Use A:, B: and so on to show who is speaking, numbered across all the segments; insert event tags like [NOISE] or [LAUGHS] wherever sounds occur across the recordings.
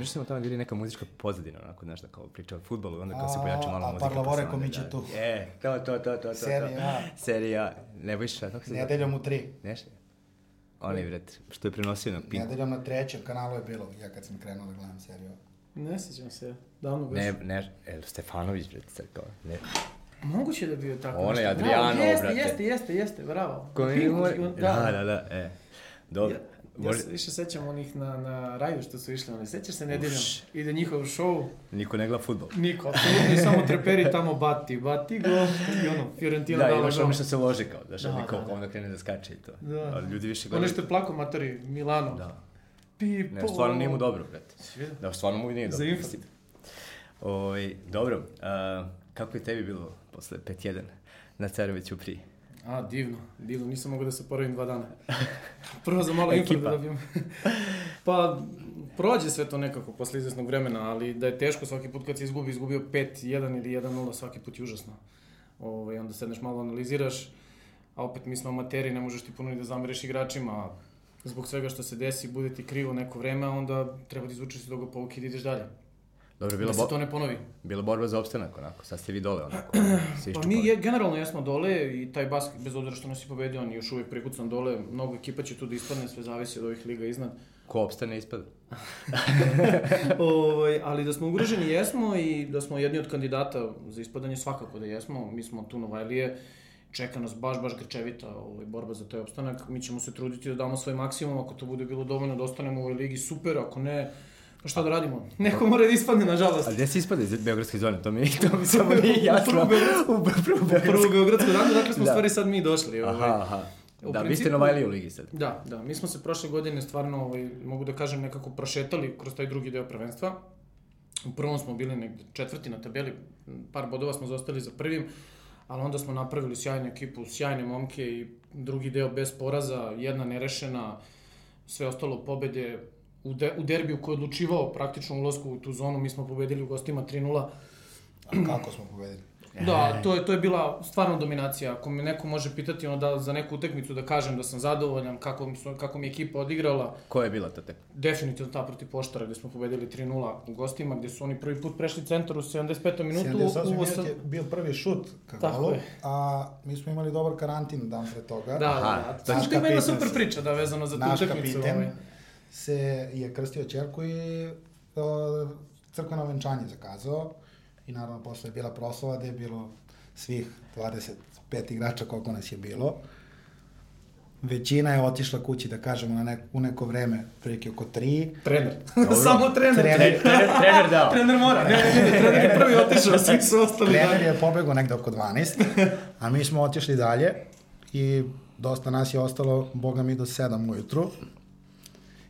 A: Mišljamo smo tamo bili neka muzička pozadina, onako, znaš, da kao priča o futbolu, onda kao se pojača malo
B: a
A: muzika.
B: Parlavore
A: pa se onda
B: Komiće
A: da-
B: tu.
A: E, to, to, to, to, to.
B: Serija A.
A: Serija A. Kako se zove?
B: Nedeljom u tri.
A: Neš? Onaj, vret, što je prenosio na Pinku.
B: Nedeljom na trećem kanalu je bilo, ja kad sam krenuo da gledam seriju.
C: Ne sjećam se, davno baš.
A: Ne, ne, el, Stefanović, vret, sad kao, ne.
C: Moguće da je bio tako
A: Onaj
C: nešto.
A: Adriano,
C: jeste,
A: brate.
C: Jeste, jeste, jeste, bravo.
A: Ko je Da, da, da, e. Dobro.
C: Ja, se više sećam onih na, na raju što su išli, oni sećaš se nedeljom,
A: Uš.
C: ide njihov show,
A: Niko ne gleda futbol.
C: niko, apsolutno, i samo treperi tamo bati, bati go, i ono, Fiorentina
A: Da,
C: dala gol.
A: ono što se loži kao,
C: Da,
A: da, kao
C: da, da.
A: onda krene da skače i to.
C: Da.
A: Ali ljudi više
C: Ono
A: gledaju.
C: što je plako matori, Milano.
A: Da.
C: Pipo.
A: Ne, stvarno nije mu dobro, brate. Da, stvarno mu nije
C: Za
A: dobro.
C: infarkt.
A: mislim. Ovaj, dobro, a, kako je tebi bilo posle 5-1 na Caroviću pri?
C: A, divno, divno, nisam mogao da se poravim dva dana. Prvo za malo info da dobijem. [LAUGHS] pa, prođe sve to nekako posle izvesnog vremena, ali da je teško svaki put kad se izgubi, izgubio 5-1 ili 1-0, svaki put je užasno. Ovaj, onda sedneš malo analiziraš, a opet mi smo amateri, ne možeš ti puno ni da zameriš igračima, zbog svega što se desi, bude ti krivo neko vreme, a onda treba da izvučeš iz toga pouke i da ideš dalje.
A: Dobro,
C: Da
A: bila,
C: se
A: bo...
C: to ne ponovi.
A: bila borba za opstanak, onako, sad ste vi dole, onako, [CLEARS THROAT] se
C: Pa mi je, generalno jesmo dole i taj basket, bez obzira što nas je pobedio, on je još uvijek prikucan dole, mnogo ekipa će tu da ispadne, sve zavisi od ovih liga iznad.
A: Ko opstane ispada? [LAUGHS]
C: Ovaj, ali da smo ugroženi jesmo i da smo jedni od kandidata za ispadanje svakako da jesmo. Mi smo tu Novajlije, čeka nas baš, baš grčevita ovaj, borba za taj opstanak. Mi ćemo se truditi da damo svoj maksimum, ako to bude bilo dovoljno da ostanemo u ovoj ligi, super, ako ne, pa šta da radimo? Neko mora da ispadne, nažalost.
A: A gde se ispada iz Beogradske zone? To mi, to mi [LAUGHS] samo nije jasno.
C: Prvu Beogradsku.
A: U prvu
C: Beogradsku ranu, dakle smo
A: Da.
C: u stvari sad mi došli. Ovaj.
A: Aha, aha.
C: U
A: Da, vi ste
C: principu-
A: Novajlije u ligi sad.
C: Da, da, mi smo se prošle godine stvarno, ovaj, mogu da kažem, nekako prošetali kroz taj drugi deo prvenstva. U prvom smo bili negde četvrti na tabeli, par bodova smo zostali za prvim, ali onda smo napravili sjajnu ekipu, sjajne momke i drugi deo bez poraza, jedna nerešena, sve ostalo pobede. U, de, u derbiju koji je odlučivao praktično ulazku u tu zonu, mi smo pobedili u gostima 3-0.
B: A kako smo pobedili?
C: Da, to je, to je bila stvarno dominacija. Ako me neko može pitati ono da za neku utakmicu da kažem da sam zadovoljan kako, mi su- kako mi je ekipa odigrala,
A: Ko je bila ta tek?
C: definitivno ta protiv Poštara gde smo pobedili 3-0 u gostima, gde su oni prvi put prešli centar u 75. minutu.
B: 78
C: u
B: minut je bio prvi šut ka
C: Tako
B: golu,
C: je.
B: a mi smo imali dobar karantin dan pre toga.
C: Da, da,
A: Aha,
C: da.
B: naš
C: To ima jedna
B: kapitan
C: super priča da vezano za tu
B: Naš
C: utakmicu.
B: kapiten
C: ovaj.
B: Se je krstio čerku i o, crkveno venčanje zakazao i naravno posle je bila proslava gde je bilo svih 25 igrača koliko nas je bilo. Većina je otišla kući, da kažemo, na neko, u neko vreme, prilike oko tri.
C: Trener. [LAUGHS] Samo trener.
B: Trener.
A: Tre, trener, trener dao. [LAUGHS]
C: trener mora. Ne, ne, ne, trener je prvi otišao, svi su ostali.
B: Trener
C: dalje.
B: je pobegao negde oko 12, a mi smo otišli dalje i dosta nas je ostalo, boga mi, do 7 ujutru.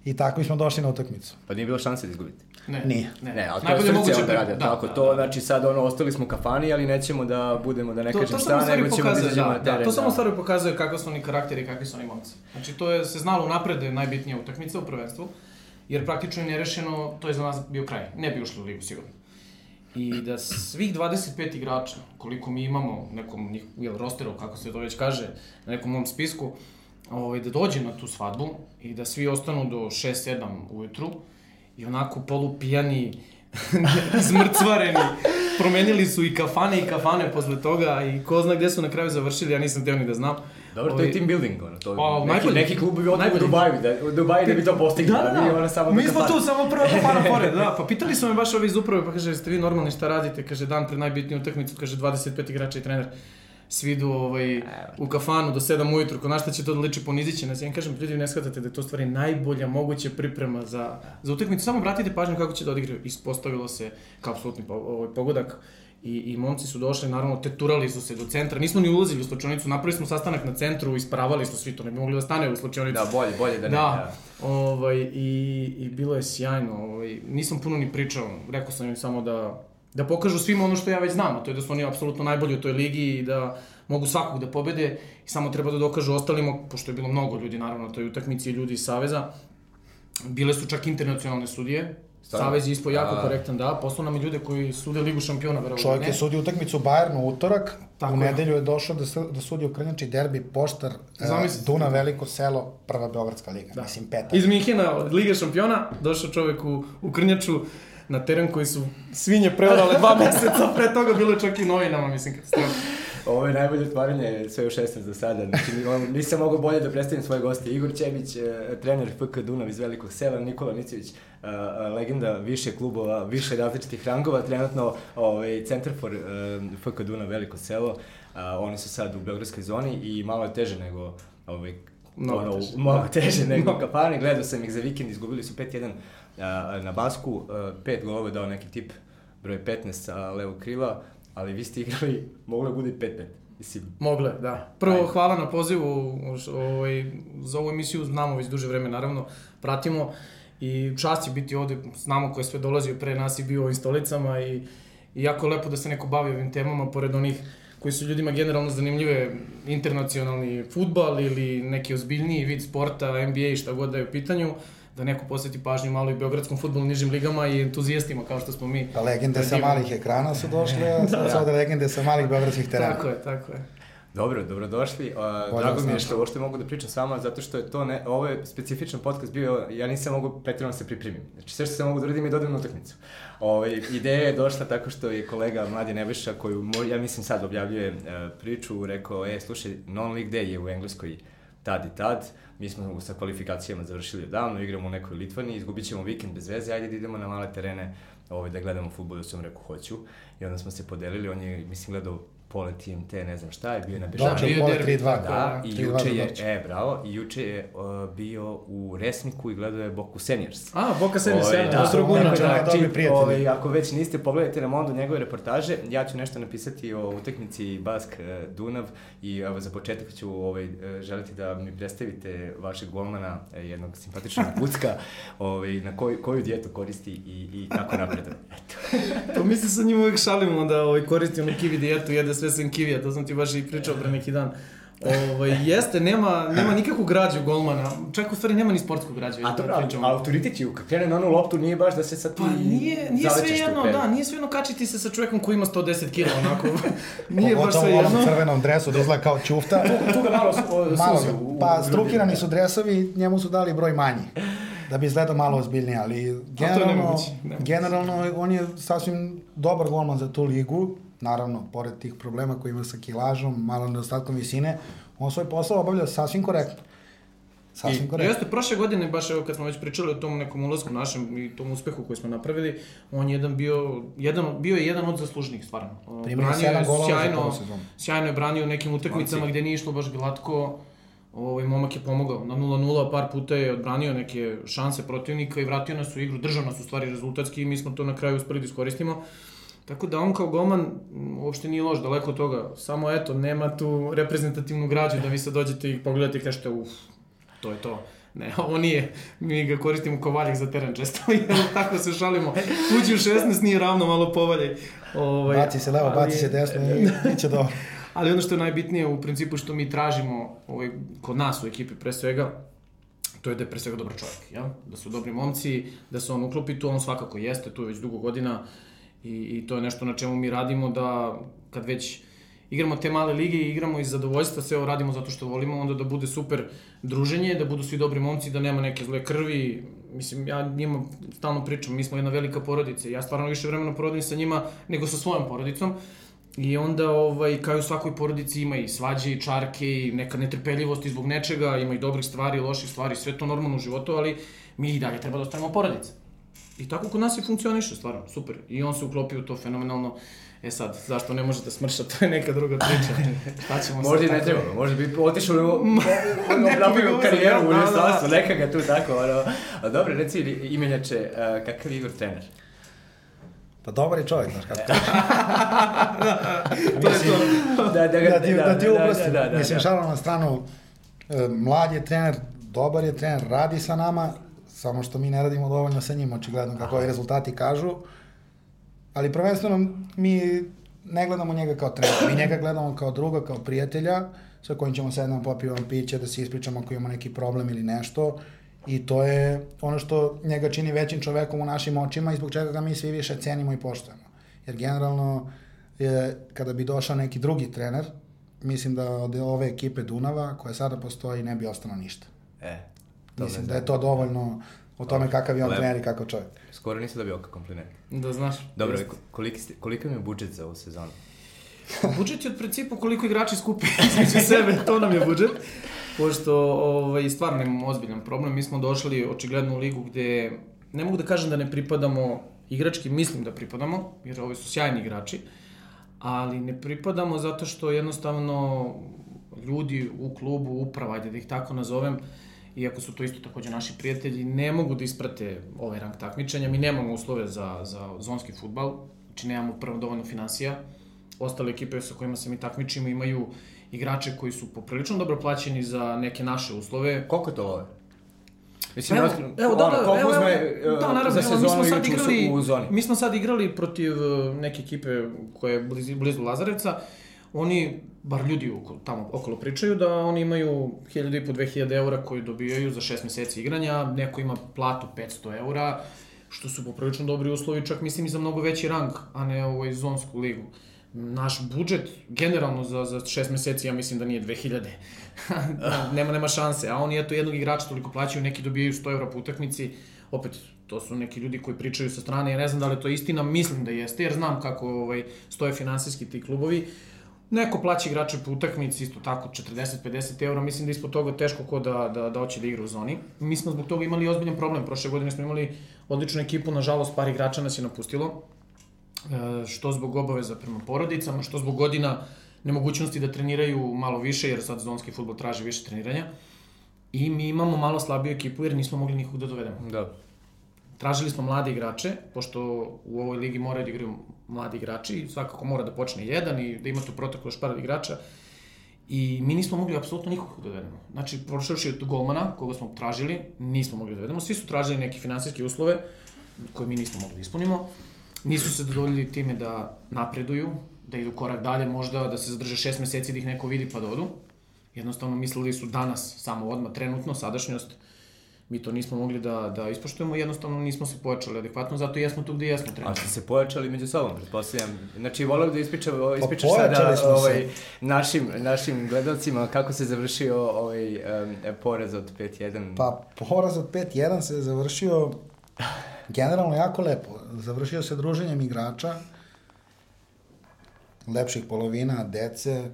B: I tako smo došli na utakmicu.
A: Pa nije bilo šanse da izgubite.
C: Ne,
B: Nije.
C: Ne,
A: Ne, ali to je srce
C: moguće
A: onda
C: pre-
A: rade,
C: da,
A: tako
C: da,
A: to,
C: da.
A: znači sad ono, ostali smo kafani, ali nećemo da budemo, da ne
C: To,
A: kažem
C: to
A: šta, nego ćemo da
C: pokazuje,
A: izađemo
C: da,
A: na teren.
C: da, to samo u stvari pokazuje kakvi su oni karakteri i kakvi su oni momci. Znači to je se znalo napred da je najbitnija utakmica u prvenstvu, jer praktično je nerešeno, to je za nas bio kraj. Ne bi ušli u ligu sigurno. I da svih 25 igrača, koliko mi imamo nekom jel, rosteru, kako se to već kaže, na nekom mom spisku, ovaj, da dođe na tu svadbu i da svi ostanu do 6-7 ujutru i onako polupijani, [LAUGHS] izmrcvareni, promenili su i kafane i kafane posle toga i ko zna gde su na kraju završili, ja nisam teo ni da znam.
A: Dobro, to je
C: Ovaj,
A: team building, ono, to
C: Pa,
A: neki,
C: najbolje.
A: neki klubovi odu u. Dubaju, da, u Dubaju da bi to postigli,
C: Da, da, da.
A: ono samo
C: Mi smo tu samo prva kafana pored, da. [LAUGHS] Pa pitali su me baš ovi iz uprave, pa kaže, jeste vi normalni šta radite? Kaže, dan pred najbitniju utakmicu, kaže, 25 igrača i trener. Svi idu ovaj, u kafanu do 7 ujutru, ko na šta će to da liči, ponizit će nas. Ja im kažem, ljudi, ne shvatate da je to stvari najbolja moguća priprema za, za utakmicu. Samo obratite pažnju kako će da odigraju. Ispostavilo se kao apsolutni po, ovaj, pogodak. I, I momci su došli, naravno, teturali su se do centra. Nismo ni ulazili u slučionicu, napravili smo sastanak na centru, ispravali smo svi to, ne bi mogli da stane u slučionicu.
A: Da, bolje, bolje da ne.
C: Da, ovaj, i, i bilo je sjajno. Ovaj, nisam puno ni pričao, rekao sam im samo da, da pokažu svima ono što ja već znam, a to je da su oni apsolutno najbolji u toj ligi i da mogu svakog da pobede i samo treba da dokažu ostalima, pošto je bilo mnogo ljudi naravno na toj utakmici i ljudi iz Saveza. Bile su čak internacionalne sudije,
A: Stvarno?
C: Savez je ispo jako
A: A.
C: korektan, da. Poslao nam i ljude koji sude Ligu šampiona, verovatno.
B: Čovjek je sudio utakmicu Bayernu u utorak,
C: Tako
B: u nedelju je došao da, su- da sudi Krnjači derbi Poštar, e,
C: Zamislite.
B: Duna Veliko selo, prva Beogradska liga,
C: Da.
B: mislim peta.
C: Iz Minhena, od Lige šampiona, došao čovek u, u Krnjaču na teren koji su svinje preorale dva [LAUGHS] meseca, pre toga bilo je čak i novinama, mislim, katastrofa.
A: Ovo je najbolje otvaranje sve u 16 za sada. Znači, on- nisam mogao bolje da predstavim svoje goste. Igor Čebić, eh, trener FK Dunav iz Velikog sela, Nikola Nicević, eh, eh, legenda više klubova, više različitih rangova, trenutno ovaj, centar for FK Dunav Veliko selo. Oni su sad u Beogradskoj zoni i malo je teže nego ovaj,
C: Mnogo
A: ono,
C: teže.
A: Mnogo teže nego Kapani. Gledao sam ih za vikend, izgubili su 5-1 a, na basku, pet golova je dao neki tip broj 15 sa levog krila, ali vi ste igrali, [LAUGHS] moglo je bude i 5-5. Mislim,
C: Mogle, da. Prvo,
A: Ajde.
C: hvala na pozivu ovaj, za ovu emisiju, znamo već duže vreme, naravno, pratimo i čast je biti ovde, znamo ko je sve dolazio pre nas i bio u ovim stolicama i, i jako lepo da se neko bavi ovim temama, pored onih koji su ljudima generalno zanimljive, internacionalni futbal ili neki ozbiljniji vid sporta, NBA i šta god da je u pitanju, da neko posveti pažnju malo i beogradskom futbolu, nižim ligama i entuzijastima kao što smo mi.
B: Pa legende sa malih ekrana su došle, a [LAUGHS] sad su ovde legende sa malih beogradskih terena.
C: Tako je, tako je.
A: Dobro, dobrodošli.
B: Bolje
A: drago mi je što uopšte mogu da pričam s vama, zato što je to ne, ovo je specifičan podcast bio, ja nisam mogu pretjerano da se pripremim. Znači sve što sam mogu da uradim je da odem na utakmicu. Ove, ideja je došla tako što je kolega Mladen Nebojša, koju moj, ja mislim sad objavljuje e, priču, rekao, e, slušaj, non-league day je u Engleskoj tad i tad, mi smo sa kvalifikacijama završili odavno, igramo u nekoj Litvani, izgubit ćemo vikend bez veze, ajde da idemo na male terene ovaj, da gledamo futbol, da sam rekao hoću. I onda smo se podelili, on je, mislim, gledao pole TNT, ne znam šta je, bio je na Bežanu.
B: Dočer,
C: bio je
B: pola
C: derbi.
B: 3-2.
A: Da, i
B: 3:2
A: juče je, e, bravo, i juče je uh, bio u Resniku i gledao je Boku Seniors.
C: A, Boka Seniors,
A: Ovaj,
C: sjajno,
A: da,
C: da,
B: su
C: Ostroguna,
B: Gurna,
A: tako
B: čak.
A: da,
B: dobri
A: čim,
B: prijatelji.
A: ovaj, ako već niste, pogledajte na Mondu njegove reportaže, ja ću nešto napisati o utakmici Bask eh, Dunav i evo, za početak ću ovaj, eh, želiti da mi predstavite vašeg golmana, eh, jednog simpatičnog [LAUGHS] Bucka, ovaj, na koju, koju dijetu koristi i, i kako napreduje. Eto.
C: Pa mi se sa njim uvek šalimo da ovaj, koristi onu kiwi dijetu, jede sve sem kivija, to sam ti baš i pričao pre neki dan. Ovaj, jeste, nema, nema nikakvu građu golmana, čak u stvari nema ni sportsku građu.
A: A
C: da
A: dobro,
C: pričamo.
A: autoritet je, kad krene na onu loptu, nije baš da se sad ti
C: Pa nije, nije sve
A: tu
C: jedno, da, nije sve jedno kačiti se sa čovjekom koji ima 110 kg, onako. [LAUGHS] nije baš
B: Pogotovo
C: sve
B: u onom
C: jedno.
B: crvenom dresu da izgleda kao ćufta.
A: Tu ga malo, o,
B: Malo,
A: suzi u- u
B: pa strukirani su dresovi, njemu su dali broj manji. Da bi izgledao malo ozbiljnije, ali generalno,
C: nemoguće, nemoguće.
B: generalno on je sasvim dobar golman za tu ligu. Naravno, pored tih problema koji ima sa kilažom, malo nedostatkom visine, on svoj posao obavlja sasvim korektno. Sasvim
A: I-
B: korektno.
C: Jeste, prošle godine, baš evo kad smo već pričali o tom nekom ulasku našem i tom uspehu koji smo napravili, on je jedan bio, jedan, bio je jedan od zaslužnijih, stvarno.
B: Primio je
C: branio
B: sedam
C: je
B: golova za
C: sjajno, sjajno je branio u nekim utakmicama gde nije išlo baš glatko, ovaj momak je pomogao. Na 0-0 par puta je odbranio neke šanse protivnika i vratio nas u igru, držao nas u stvari rezultatski i mi smo to na kraju uspeli da iskoristimo. Tako da on kao golman m, uopšte nije loš, daleko od toga. Samo eto, nema tu reprezentativnu građu da vi sad dođete i pogledate i kažete, uf, to je to. Ne, [LAUGHS] ovo nije, mi ga koristimo kao valjak za teren često, [LAUGHS] jer tako se šalimo. Uđi u 16 nije ravno, malo povaljaj. Ovaj,
B: Baci se levo, baci se desno i [LAUGHS] biće dobro.
C: Ali ono što je najbitnije u principu što mi tražimo ovaj, kod nas u ekipi pre svega, to je da je pre svega dobar čovjek, ja? da su dobri momci, da se on uklopi tu, on svakako jeste, tu je već dugo godina i, i to je nešto na čemu mi radimo da kad već igramo te male lige i igramo iz zadovoljstva, sve ovo radimo zato što volimo, onda da bude super druženje, da budu svi dobri momci, da nema neke zle krvi. Mislim, ja njima stalno pričam, mi smo jedna velika porodica ja stvarno više vremena provodim sa njima nego sa svojom porodicom. I onda, ovaj, kao i u svakoj porodici ima i svađe i čarke i neka netrpeljivost zbog nečega, ima i dobrih stvari i loših stvari, sve to normalno u životu, ali mi i dalje treba da ostanemo porodica. I tako kod nas i funkcioniše, stvarno, super. I on se uklopio u to fenomenalno. E sad, zašto ne može da smrša, to je neka druga priča. Šta ćemo
A: Možda i ne treba, možda bi otišao u napravio karijeru u
C: da, da.
A: inostranstvu, neka ga tu tako, ono. A dobro, reci imenjače, a, kakav je Igor trener?
B: Pa dobar je čovjek, znaš kako.
C: To je to.
A: Da, da, ga-
B: da ti, da, ti uprostim.
A: da, da,
B: Mislim,
A: da.
B: šalom na stranu, e, mlad je trener, dobar je trener, radi sa nama, samo što mi ne radimo dovoljno sa njim, očigledno kako ovi rezultati kažu. Ali prvenstveno mi ne gledamo njega kao trener, mi njega gledamo kao druga, kao prijatelja, sa kojim ćemo sednemo popijemo piće, da se ispričamo ako imamo neki problem ili nešto. I to je ono što njega čini većim čovekom u našim očima i zbog čega ga mi svi više cenimo i poštujemo. Jer generalno, je, kada bi došao neki drugi trener, mislim da od ove ekipe Dunava, koja sada postoji, ne bi ostalo ništa.
A: E,
B: Mislim
A: me
B: da je to dovoljno o tome kakav je on
A: Lepo.
B: trener i kakav čovjek.
A: Skoro nisam dobio oko kompliment.
C: Da znaš.
A: Dobro, koliki, ste, koliki mi je budžet za ovu sezonu? [LAUGHS]
C: Budžet je od principu koliko igrači skupi [LAUGHS] između sebe, to nam je budžet. Pošto ovaj, stvarno imamo ozbiljan problem, mi smo došli očigledno u ligu gde, ne mogu da kažem da ne pripadamo igrački, mislim da pripadamo, jer ovi su sjajni igrači, ali ne pripadamo zato što jednostavno ljudi u klubu, uprava, ajde da ih tako nazovem, iako su to isto takođe naši prijatelji, ne mogu da isprate ovaj rang takmičenja, mi nemamo uslove za, za zonski futbal, znači nemamo prvo dovoljno financija, ostale ekipe sa kojima se mi takmičimo imaju igrače koji su poprilično dobro plaćeni za neke naše uslove.
A: Koliko to love? Mislim,
C: Evo,
A: ozbiljno,
C: evo, da,
A: ono,
C: da,
A: koliko
C: evo,
A: uzme
C: evo,
A: e,
C: da, naravno,
A: za
C: evo, mi
A: sezonu
C: smo sad
A: igrač u,
C: igrali,
A: u zoni?
C: mi smo sad igrali protiv e, neke ekipe koja je blizu, blizu Lazarevca, oni, bar ljudi oko, tamo okolo pričaju, da oni imaju 1000 i po 2000 eura koju dobijaju za 6 meseci igranja, neko ima platu 500 eura, što su poprilično dobri uslovi, čak mislim i za mnogo veći rang, a ne ovoj zonsku ligu. Naš budžet, generalno za, za šest meseci, ja mislim da nije 2000. [LAUGHS] nema, nema šanse. A oni, eto, jednog igrača toliko plaćaju, neki dobijaju 100 eura po utakmici. Opet, to su neki ljudi koji pričaju sa strane, ja ne znam da li je to istina, mislim da jeste, jer znam kako ovaj, stoje finansijski ti klubovi. Neko plaća igrače po utakmici, isto tako 40-50 eura, mislim da ispod toga teško ko da, da, da hoće da igra u zoni. Mi smo zbog toga imali ozbiljan problem, prošle godine smo imali odličnu ekipu, nažalost par igrača nas je napustilo, E, što zbog obaveza prema porodicama, što zbog godina nemogućnosti da treniraju malo više, jer sad zonski futbol traži više treniranja. I mi imamo malo slabiju ekipu jer nismo mogli nikog da dovedemo.
A: Da.
C: Tražili smo mlade igrače, pošto u ovoj ligi moraju da igraju mladi igrači i svakako mora da počne jedan i da ima tu protokol još par igrača. I mi nismo mogli apsolutno nikog da dovedemo. Znači, prošavši od golmana, koga smo tražili, nismo mogli da dovedemo. Svi su tražili neke finansijske uslove koje mi nismo mogli da ispunimo. Nisu se zadovoljili time da napreduju, da idu korak dalje, možda da se zadrže šest meseci da ih neko vidi pa da odu. Jednostavno mislili su danas, samo odmah, trenutno, sadašnjost, mi to nismo mogli da, da ispoštujemo, jednostavno nismo se pojačali adekvatno, zato i jesmo tu gde jesmo
A: Ali
C: trenutno.
A: ste se pojačali među sobom, pretpostavljam. Znači, volio bih da ispričam, ispričaš
B: Pa pojačali
A: sada
B: smo se.
A: ovaj, našim, našim gledalcima kako se završio ovaj um, poraz od 5-1.
B: Pa poraz od 5-1 se završio generalno jako lepo. Završio se druženjem igrača, lepših polovina, dece.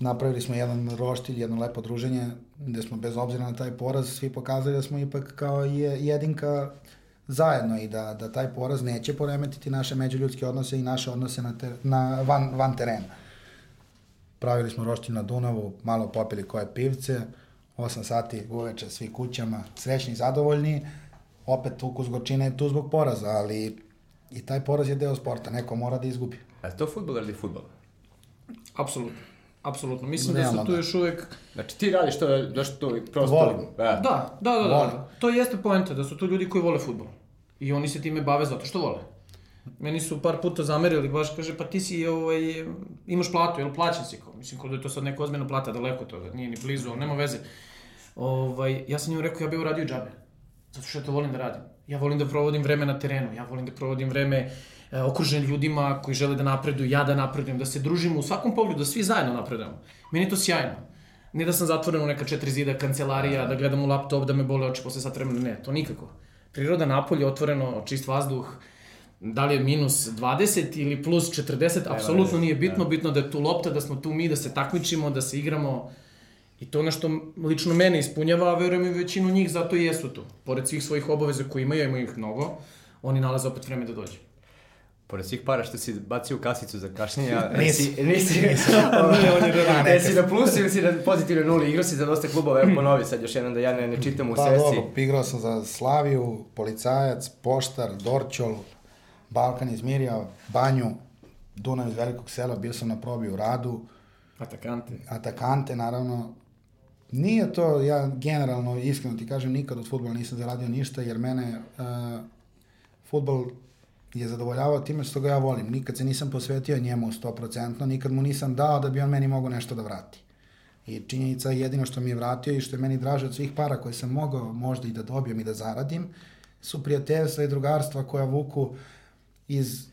B: Napravili smo jedan roštilj, jedno lepo druženje, gde smo bez obzira na taj poraz svi pokazali da smo ipak kao je, jedinka zajedno i da, da taj poraz neće poremetiti naše međuljudske odnose i naše odnose na, te, na van, van terena. Pravili smo roštilj na Dunavu, malo popili koje pivce, 8 sati uveče svi kućama, srećni, zadovoljni, opet ukus gorčine je tu zbog poraza, ali i taj poraz je deo sporta, neko mora da izgubi.
A: A je to futbol ili futbol?
C: Apsolutno. Apsolutno. Mislim da
B: Realno,
C: su tu
B: da.
C: još uvek...
A: Znači, ti radiš to, da što to prosto...
B: Volim.
A: E,
C: Da, da, da, da,
B: Volim.
C: da. To jeste poenta, da su to ljudi koji vole futbol. I oni se time bave zato što vole. Meni su par puta zamerili, baš kaže, pa ti si, ovaj, imaš platu, jel plaćen si kao? Mislim, kao da je to sad neka ozbiljna plata, daleko toga, nije ni blizu, ali nema veze. Ovaj, ja sam njemu rekao, ja bih uradio džabe. Zato što ja to volim da radim. Ja volim da provodim vreme na terenu, ja volim da provodim vreme e, okružen ljudima koji žele da napreduju, ja da napredujem, da se družimo u svakom pogledu, da svi zajedno napredujemo. Meni je to sjajno. Ne da sam zatvoren u neka četiri zida, kancelarija, da gledam u laptop, da me bole oči posle sat vremena, ne, to nikako. Priroda napolje, otvoreno, čist vazduh, da li je minus 20 ili plus 40, apsolutno
A: veze,
C: nije bitno, bitno da je tu lopta, da smo tu mi, da se takmičimo, da se igramo, I to ono što lično mene ispunjava, a verujem i većinu njih, zato i jesu tu. Pored svih svojih obaveza koje imaju, imaju ih mnogo, oni nalaze opet vreme da dođu.
A: Pored svih para što si bacio u kasicu za kašnjenje, a
B: Nisi.
A: nisi, [LAUGHS] nisi, [LAUGHS]
C: Nije, on je
B: realan.
A: Jesi na plusu ili si na pozitivnoj nuli, igrao si za dosta klubova, evo ponovi sad još jednom da ja ne, ne čitam u
B: Pa
A: sesi.
B: dobro, igrao sam za Slaviju, Policajac, Poštar, Dorćol, Balkan iz Mirja, Banju, Dunav iz Velikog sela, bio sam na probi u Radu,
C: Atakante.
B: Atakante, naravno. Nije to, ja generalno, iskreno ti kažem, nikad od futbola nisam zaradio ništa, jer mene uh, futbol je zadovoljavao time što ga ja volim. Nikad se nisam posvetio njemu 100%, nikad mu nisam dao da bi on meni mogao nešto da vrati. I činjenica je jedino što mi je vratio i što je meni draže od svih para koje sam mogao možda i da dobijem i da zaradim, su prijateljstva i drugarstva koja vuku iz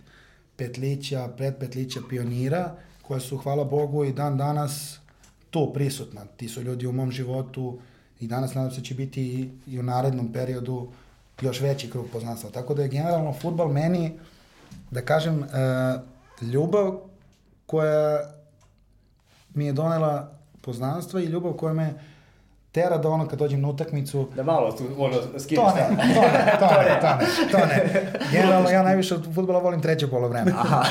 B: petlića, predpetlića pionira, koja su, hvala Bogu, i dan danas tu prisutna. Ti su ljudi u mom životu i danas nadam se da će biti i, i u narednom periodu još veći krug poznanstva. Tako da je generalno futbal meni, da kažem, e, ljubav koja mi je donela poznanstva i ljubav koja me tera da ono kad dođem na utakmicu...
A: Da malo tu, ono, skineš. [LAUGHS]
B: To ne, to ne, to ne, to ne, to [LAUGHS] ne. Generalno ja najviše od futbola volim treće polovreme. Aha.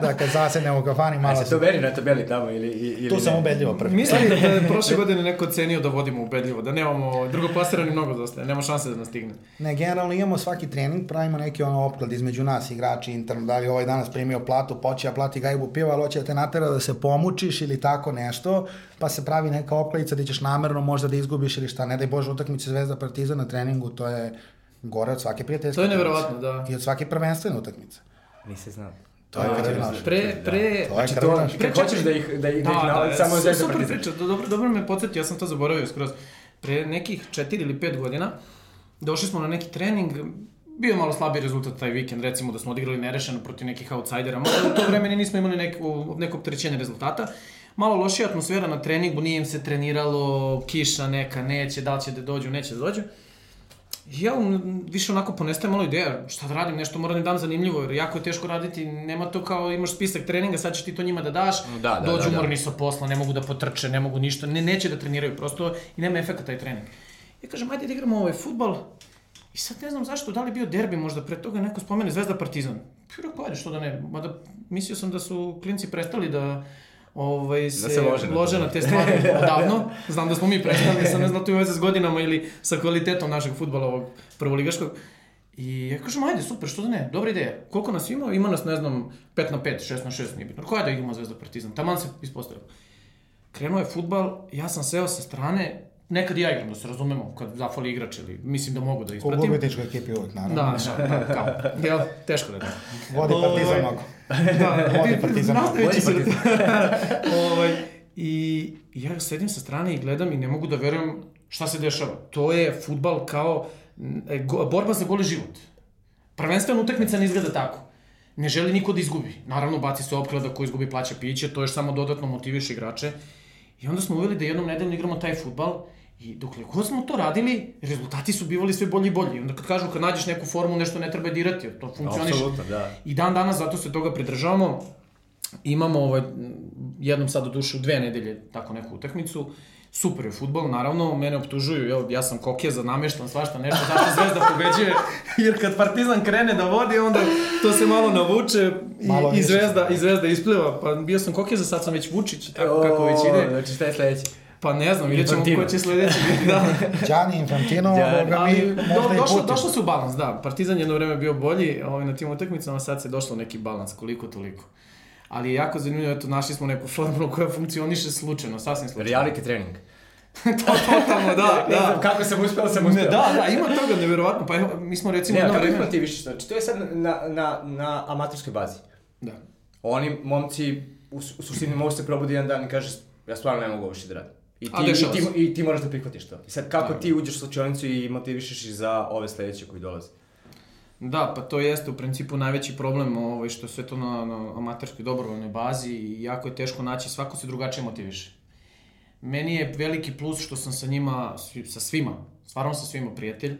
B: da kad zasednem u kafani malo...
A: A se to meri na tabeli tamo ili, ili
B: Tu
A: ne?
B: sam ubedljivo prvi.
C: Mislim da je [LAUGHS] prošle godine neko cenio da vodimo ubedljivo, da nemamo drugoplasirani mnogo dosta, nema šanse da nas stigne.
B: Ne, generalno imamo svaki trening, pravimo neki ono opklad između nas, igrači interno, da li ovaj danas primio platu, poće ja plati gajbu piva, ali hoće da te natera da se pomučiš ili tako nešto, pa se pravi neka opkladica da ćeš namerno možda da izgubiš ili šta, ne daj Bože utakmice Zvezda Partizan na treningu, to je gore od svake prijateljske.
C: To je
B: utakmice.
C: neverovatno, da.
B: I od svake prvenstvene utakmice.
A: Nisi znao.
B: To je krv naš.
C: Pre, pre,
B: To je
A: Znači to, kad hoćeš da ih, da ih, da
C: Da,
A: nalazi,
C: da,
A: samo Zvezda
C: super
A: Partizan.
C: priča, do- dobro, dobro me podsjeti, ja sam to zaboravio skroz. Pre nekih 4 ili 5 godina došli smo na neki trening, bio je malo slabiji rezultat taj vikend, recimo da smo odigrali nerešeno protiv nekih outsidera, malo u to vreme ni nismo imali neko, neko opterećenje rezultata, malo lošija atmosfera na treningu, nije im se treniralo, kiša neka, neće, da li će da dođu, neće da dođu. I ja više onako ponestaje malo ideja, šta da radim, nešto moram da dam zanimljivo, jer jako je teško raditi, nema to kao imaš spisak treninga, sad ćeš ti to njima da daš,
A: Da, da,
C: dođu
A: da, da.
C: umorni sa posla, ne mogu da potrče, ne mogu ništa, ne, neće da treniraju prosto i nema efekta taj trening. Ja kažem, ajde da igramo ovaj futbal, i sad ne znam zašto, da li bio derbi možda, pre toga neko spomene Zvezda Partizan. Ja rekao, ajde, što da ne, mada mislio sam da su klinci prestali da ovaj, se,
A: se lože na
C: lože na te stvari [LAUGHS] odavno. Znam da smo mi prestali, sam ne znam to je veze s godinama ili sa kvalitetom našeg futbala ovog prvoligaškog. I ja kažem, ajde, super, što da ne, dobra ideja. Koliko nas ima? Ima nas, ne znam, 5 na 5, 6 na 6, nije bitno. Koja da igramo Zvezda Partizan? Taman se ispostavilo. Krenuo je futbal, ja sam seo sa strane, nekad ja igram, da se razumemo, kad zafali igrač ili mislim da mogu da
B: U
C: ispratim.
B: gubitničkoj ekipi uvek, naravno.
C: Da, da, da, kao, jel, teško da da.
B: Vodi partizan
C: Ovaj,
B: mnogo.
C: Da, [LAUGHS]
B: Vodi partizan mnogo.
C: nastavići se ovaj, I ja sedim sa strane i gledam i ne mogu da verujem šta se dešava. To je futbal kao e, go, borba za goli život. Prvenstvena utakmica ne izgleda tako. Ne želi niko da izgubi. Naravno, baci se opklada ko izgubi plaća piće, to još samo dodatno motiviše igrače. I onda smo uveli da jednom nedeljno igramo taj futbal i dokle god smo to radili, rezultati su bivali sve bolji i bolji. I onda kad kažu kad nađeš neku formu, nešto ne treba dirati, to funkcioniše.
A: Apsolutno, da.
C: I dan danas zato se toga pridržavamo. Imamo ovaj, jednom sad do duše u dve nedelje tako neku utakmicu. Super je futbol, naravno, mene optužuju, jel, ja sam kokija za nameštan, svašta nešto, zašto Zvezda pobeđuje, [LAUGHS] jer kad Partizan krene da vodi, onda to se malo navuče i,
B: Malo
C: i. Zvezda, i Zvezda ispliva. Pa bio sam kokija za sad sam već Vučić, tako kako već ide.
A: Znači šta je sledeći?
C: Pa ne znam, vidjet ćemo ko će sledeći biti, da. [LAUGHS]
B: Gianni Infantino, boga mi,
C: do,
B: možda i
C: došlo,
B: Putin.
C: došlo se u balans, da. Partizan je jedno vreme bio bolji ovaj, na tim utakmicama, sad se došlo neki balans, koliko toliko. Ali je jako zanimljivo, eto, našli smo neku formulu koja funkcioniše slučajno, sasvim slučajno.
A: Reality trening. [LAUGHS]
C: to, totalno, da,
A: Ne znam
C: da.
A: kako sam uspeo, sam
C: Ne,
A: uspeo.
C: da, da, ima toga, nevjerovatno. Pa evo, mi smo recimo
A: Ne, kako ih
C: vreme...
A: motiviš? Znači, to je sad na, na, na amaterskoj bazi.
C: Da.
A: Oni, momci, u, su- u suštini mogu se probudi jedan dan i kažeš, ja stvarno ne mogu ovo više da radim. I ti, i, ti. I ti moraš da prihvatiš to. I sad, kako
C: Da.
A: ti uđeš u slučajnicu i motivišeš ih za ove sledeće koji dolaze?
C: Da, pa to jeste u principu najveći problem ovaj, što sve to na, na amaterskoj dobrovoljnoj bazi i jako je teško naći, svako se drugačije motiviše. Meni je veliki plus što sam sa njima, sa svima, stvarno sa svima prijatelj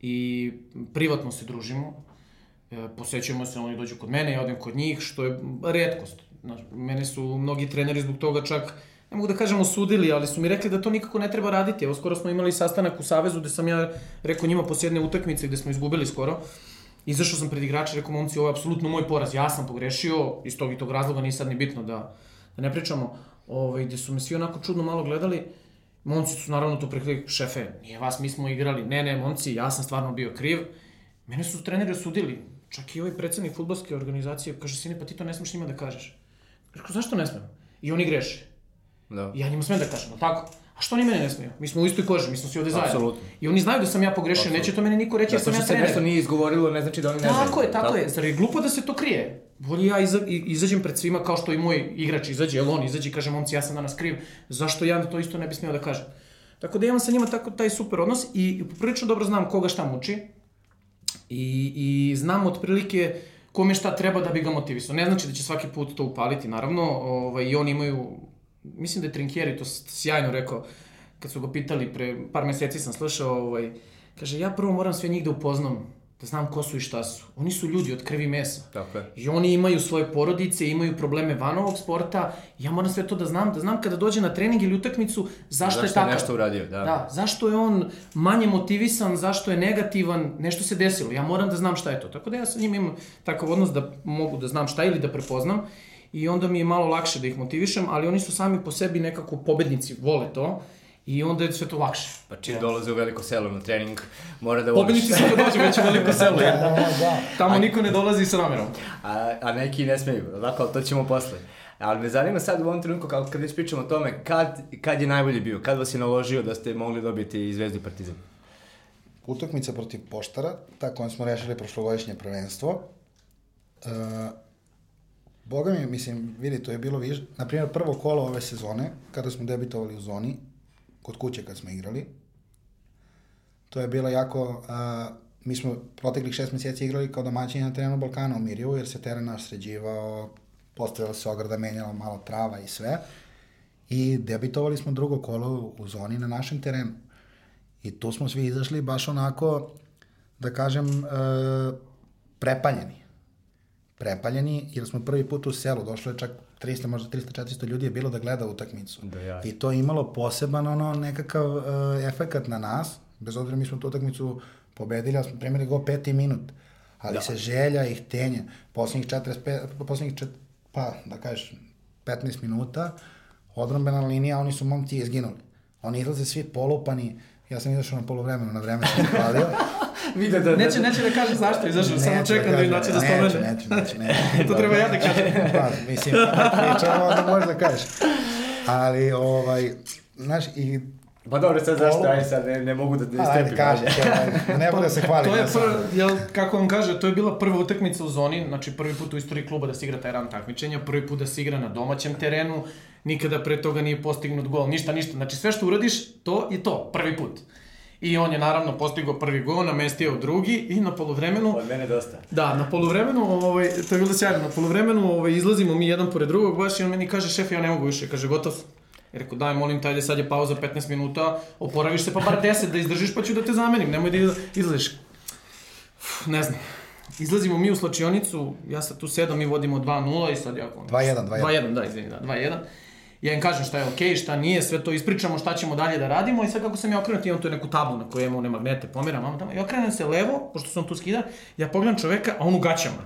C: i privatno se družimo. E, posećujemo se, oni dođu kod mene, ja odem kod njih, što je redkost. Znaš, mene su mnogi treneri zbog toga čak, ne mogu da kažem osudili, ali su mi rekli da to nikako ne treba raditi. Evo, skoro smo imali sastanak u Savezu gde sam ja rekao njima posle jedne utakmice gde smo izgubili skoro. Izašao sam pred igrače, rekao momci, ovo je apsolutno moj poraz, ja sam pogrešio, iz tog i tog razloga nije sad ni bitno da, da ne pričamo, ovaj, gde su me svi onako čudno malo gledali, momci su naravno to prekli, šefe, nije vas, mi smo igrali, ne, ne, momci, ja sam stvarno bio kriv, mene su treneri osudili, čak i ovaj predsednik futbolske organizacije, kaže, sine, pa ti to ne smeš njima da kažeš. Rekao, zašto ne smem? I oni greše.
A: Da.
C: I ja njima smem da kažem, ali tako? A što oni mene ne smeju? Mi smo u istoj koži, mi smo svi ovde zajedno.
A: Apsolutno.
C: I oni znaju da sam ja pogrešio, neće to meni niko reći, jer
A: Zato
C: sam
A: što
C: ja
A: se
C: trener.
A: nešto nije izgovorilo, ne znači da oni ne znaju.
C: Tako je, tako je. Zar je glupo da se to krije? bolje ja iza, izađem pred svima kao što i moj igrač izađe, jel on izađe i kaže, momci, ja sam danas kriv, zašto ja to isto ne bi smio da kažem? Tako da imam sa njima tako taj super odnos i prilično dobro znam koga šta muči i, i znam otprilike kome šta treba da bi ga motivisao. Ne znači da će svaki put to upaliti, naravno, ovaj, i oni imaju, mislim da je Trinkieri to sjajno rekao, kad su ga pitali, pre par meseci sam slušao, ovaj, kaže, ja prvo moram sve njih da upoznam, da znam ko su i šta su. Oni su ljudi od krvi mesa.
A: Tako je.
C: I oni imaju svoje porodice, imaju probleme van ovog sporta. Ja moram sve to da znam, da znam kada dođe na trening ili utakmicu zašto, je
A: Zašto je
C: takav.
A: nešto uradio, da.
C: Da, zašto je on manje motivisan, zašto je negativan, nešto se desilo. Ja moram da znam šta je to. Tako da ja sa njim imam takav odnos da mogu da znam šta je ili da prepoznam i onda mi je malo lakše da ih motivišem, ali oni su sami po sebi nekako pobednici, vole to i onda je sve to lakše.
A: Pa čim dolaze u veliko selo na trening, mora da voliš.
C: Pobednici su kad dođe već u veliko [LAUGHS] selo, jer
B: Da, da.
C: tamo niko ne dolazi sa namerom.
A: A, a neki ne smeju, ovako, ali to ćemo posle. Ali me zanima sad u ovom trenutku, kao kad već pričamo o tome, kad, kad je najbolji bio? Kad vas je naložio da ste mogli dobiti i Zvezdu i Partizan?
B: Utakmica protiv Poštara, ta kojom smo rešili prošlogodišnje prvenstvo. E, Boga mi, mislim, vidi, to je bilo više, na primjer, prvo kolo ove sezone, kada smo debitovali u zoni, kod kuće kad smo igrali, to je bilo jako, a, mi smo proteklih šest meseci igrali kao domaćini na terenu Balkana u Mirjevu, jer se teren naš sređivao, postavila se ograda, menjala malo trava i sve. I debitovali smo drugo kolo u zoni na našem terenu. I tu smo svi izašli baš onako, da kažem, e, prepaljeni. Prepaljeni, jer smo prvi put u selu, došlo je čak 300, možda 300-400 ljudi je bilo da gleda utakmicu.
A: Da, ja.
B: I to je imalo poseban ono nekakav e, efekat na nas, bez obzira mi smo tu utakmicu pobedili, ali smo primili go peti minut. Ali da. se želja i htenje, poslednjih 45, poslednjih čet, pa da kažeš 15 minuta, odrombena linija, oni su momci izginuli. Oni izlaze svi polupani, ja sam izašao na polovremenu, na vreme sam se hvalio.
A: Vidio da...
C: Neće, neće da kaže zašto izašao, samo
B: Neću
C: čekam da inače da
B: neću,
C: spomene.
B: Neću, neću, [LAUGHS] neću.
C: to treba ja da kažem. [LAUGHS]
B: Pa, mislim, [LAUGHS] pričamo, onda možeš da kažeš. Ali, ovaj, znaš, i
A: Pa dobro, sad zašto, aj sad ne, ne mogu da, da
B: ajde,
A: istrepim. [LAUGHS]
B: kaži, to, ne bude se hvaliti.
C: To je
B: ja sam-
C: prva, jel, kako on kaže, to je bila prva utakmica u zoni, znači prvi put u istoriji kluba da se igra taj ran takmičenja, prvi put da se igra na domaćem terenu, nikada pre toga nije postignut gol, ništa, ništa. Znači sve što uradiš, to je to, prvi put. I on je naravno postigao prvi gol, namestio drugi i na poluvremenu
A: Od mene dosta.
C: Da, na poluvremenu, ovaj, to je bilo sjajno, na poluvremenu ovaj, izlazimo mi jedan pored drugog baš i on meni kaže, šef, ja ne mogu više, kaže, gotov. Ja rekao, daj, molim te, ajde, sad je pauza 15 minuta, oporaviš se pa bar 10 da izdržiš pa ću da te zamenim, nemoj da izlaziš. Ne znam. Izlazimo mi u slačionicu, ja sad tu sedam, mi vodimo 2-0 i sad ja...
B: 2:1, 2:1.
C: 2-1, da, izvini, da, 2-1. Ja im kažem šta je okej, okay, šta nije, sve to ispričamo, šta ćemo dalje da radimo i sad kako sam ja okrenut, imam tu neku tablu na kojoj imam one magnete, pomeram, mamo tamo, i okrenem se levo, pošto sam tu skida, ja pogledam čoveka, a on u gaćama.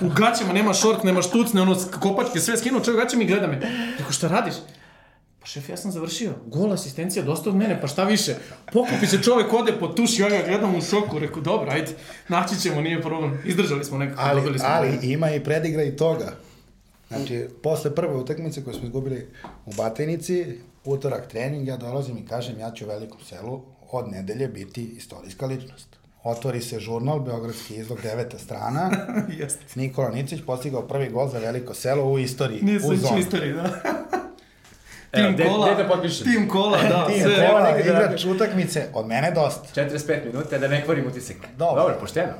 C: U gaćama, nema šort, nema štucne, ono, kopačke, sve skinuo, čovjek u gaćama i gleda me. Rekao, šta radiš? Šef, ja sam završio. Gol asistencija, dosta od mene, pa šta više? Pokupi se čovek, ode po tuš, ja ga gledam u šoku, rekao, dobro, ajde, naći ćemo, nije problem. Izdržali smo nekako,
B: Ali,
C: dobili smo.
B: ali ima i predigra i toga. Znači, posle prve utakmice koju smo izgubili u Batajnici, utorak trening, ja dolazim i kažem ja ću u velikom selu od nedelje biti istorijska ličnost. Otvori se žurnal, Beogradski izlog, deveta strana. [LAUGHS]
C: Jeste.
B: Nikola Nicić postigao prvi gol za veliko selo u istoriji.
C: Nije
B: u
C: istoriji, da. [LAUGHS]
A: Evo,
C: Tim
A: gde-
C: kola,
A: gde da potpišem?
C: Tim kola, da,
B: Tim
C: sve.
B: kola,
A: da
B: igrač utakmice, od mene dosta.
A: 45 minuta da ne kvarim utisak.
B: Dobro.
A: Dobro, pošteno.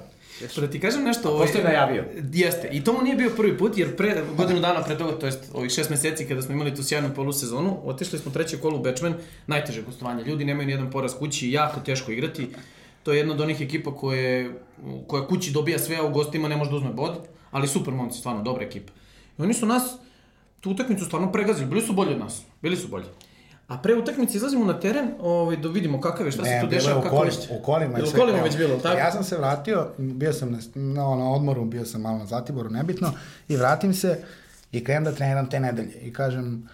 C: Što da ti kažem nešto... Ovaj,
A: Pošto je najavio.
C: Jeste, i to mu nije bio prvi put, jer pre, godinu dana pre toga, to jest ovih šest meseci kada smo imali tu sjajnu polusezonu, otišli smo treće kolo u Bečmen, najteže gostovanje. Ljudi nemaju ni jedan poraz kući, jako teško igrati. To je jedna od onih ekipa koje, koja kući dobija sve, a u gostima ne može da uzme bod, ali super momci, stvarno, dobra ekipa. I oni su nas, tu utakmicu stvarno pregazili, bili su bolji od nas, bili su bolji. A pre utakmice izlazimo na teren, ovaj, da vidimo kakav je, šta se tu
B: je
C: dešava, kako je.
B: u kolima.
C: u
B: sve.
C: kolima
B: Evo,
C: već bilo, tako?
B: Ja sam se vratio, bio sam na, na, na odmoru, bio sam malo na Zatiboru, nebitno, i vratim se i krenem da treniram te nedelje. I kažem,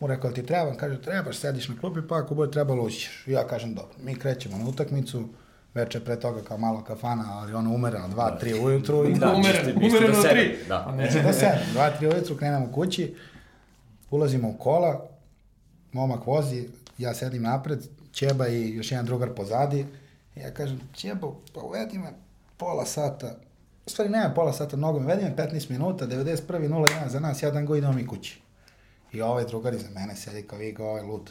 B: mu rekao, ti treba? Kaže, trebaš, sediš na klupi, pa ako bude trebalo ućiš. I ja kažem, dobro, mi krećemo na utakmicu, veče pre toga kao malo kafana, ali ono umereno, dva, tri ujutru i
A: Da,
C: umereno
A: sedam,
C: tri.
A: da.
C: A ne,
B: da se, dva, tri ujutru krenemo kući, ulazimo u kola, momak vozi, ja sedim napred, Ćeba i još jedan drugar pozadi. I ja kažem, Ćebo, pa uvedi me pola sata u stvari nema pola sata mnogo, vedi me 15 minuta, 91. 0-1 za nas, ja dan go idemo mi kući. I ovaj drugar iza mene sedi kao vi, ovaj lud.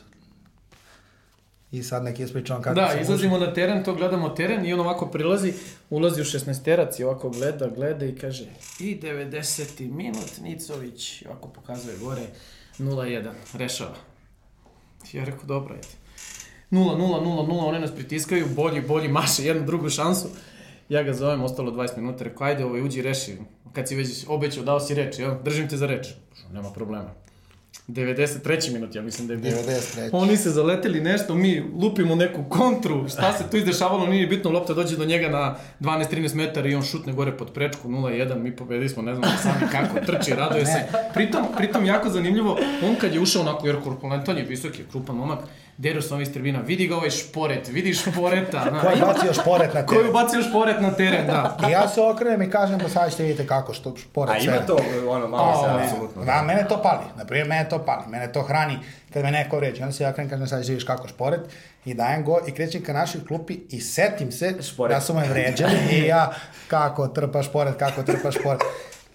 B: I sad neki ispričavam kako
C: Da,
B: sam
C: izlazimo na teren, to gledamo teren i on ovako prilazi, ulazi u 16-terac i ovako gleda, gleda i kaže i 90. minut, Nicović, i ovako pokazuje gore, 0-1, rešava. Ja rekao, dobro, ajde. 0, 0, 0, 0, one nas pritiskaju, bolji, bolji, maše jednu drugu šansu. Ja ga zovem, ostalo 20 minuta, rekao, ajde, ovaj, uđi, reši. Kad si već obećao, dao si reč, jel? Držim te za reč. Nema problema. 93. minut, ja mislim da je bilo.
B: 93..
C: Oni se zaleteli nešto, mi lupimo neku kontru, šta se tu izdešavalo, nije bitno, lopta dođe do njega na 12-13 metara i on šutne gore pod prečku 0-1, mi pobedili smo, ne znam sami kako, trči, raduje se. Pritom, pritom jako zanimljivo, on kad je ušao onako, jer korpulentan je visok, je krupan momak, deru s ovih tribina, vidi ga ovaj šporet, vidi šporeta, na,
B: Ko je bacio šporet na
C: Ko je
B: teren?
C: ubacio šporet na teren, da.
B: I ja se okrenem i kažem da sad ćete vidite kako što šporet
A: A ima
B: sve.
A: to, ono, malo se, apsolutno.
B: Da, mene to pali. Naprimjer, mene to pali. Mene to hrani kad me neko vređa. Onda se ja krenem kažem sad ćeš vidiš kako šporet i dajem go i krećem ka našoj klupi i setim se
A: Šporet.
B: da su me vređali i ja kako trpa šporet, kako trpa šporet.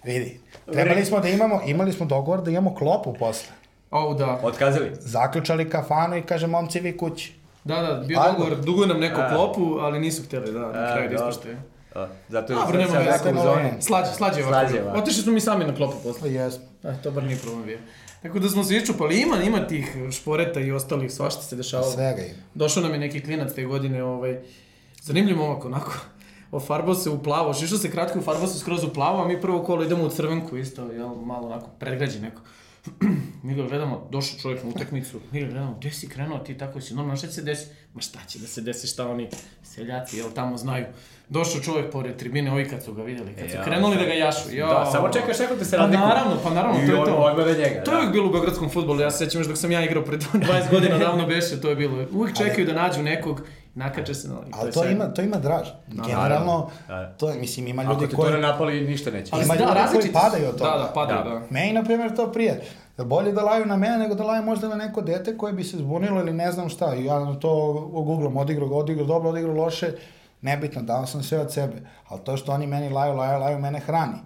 B: Vidi, trebali smo da imamo, imali smo dogovor da imamo klopu posle.
C: O, da.
A: Otkazali?
B: Zaključali kafanu i kaže momci vi kući.
C: Da, da, bio
B: Ajde.
C: dogovor, duguju nam neku
A: A.
C: klopu, ali nisu hteli da, na kraju da ispoštuje.
A: A, Zato je sad
C: veze.
A: jako u zoni.
C: Slađe, slađe ovako. Otišli smo mi sami na klopu posle.
B: Jesmo.
C: E, to bar nije problem bio. Tako da smo se iščupali, ima, ima tih šporeta i ostalih, svašta se dešavalo.
B: Svega ima.
C: Došao nam je neki klinac te godine, ovaj, zanimljiv momak onako. Ofarbao se u plavo, šišao se kratko, ofarbao se skroz u plavo, a mi prvo kolo idemo u crvenku isto, jel, malo onako predgrađe neko. [CLEARS THROAT] mi ga gledamo, došao čovjek na utakmicu, mi ga gledamo, gde si krenuo ti, tako si, normalno, šta će se desi? Ma šta će da se desi, šta oni seljaci, jel, tamo znaju. Došao čovjek pored tribine, ovi kad su ga videli, kad su
A: Ja,
C: krenuli da ga jašu. Jo.
A: Da, samo čekaš nekog da se
C: Pa
A: razlikuje.
C: naravno, pa naravno, to je to.
A: odmah na njega,
C: To je
A: da.
C: uvijek bilo u beogradskom futbolu, ja se sećam još dok sam ja igrao pred [LAUGHS] 20 godina davno beše, to je bilo. Uvijek čekaju da nađu nekog, nakače se na... i
B: Ali to
C: sve.
B: ima, to ima draž. Generalno,
A: Da.
B: to je, mislim, ima
A: Ako
B: ljudi
A: te
B: koji...
A: to ne napali, ništa neće.
C: Ali
B: Ima
C: da,
B: ljudi koji padaju od toga.
C: Da, da, padaju,
A: Da.
C: da.
B: Meni, na primjer, to prije. Jer bolje da laju na mene nego da laju možda na neko dete koje bi se zbunilo ili ne znam šta. I ja to googlam, odigrao ga, odigrao dobro, odigrao loše. Nebitno, dao sam sve od sebe. Ali to što oni meni laju, laju, laju, mene hrani.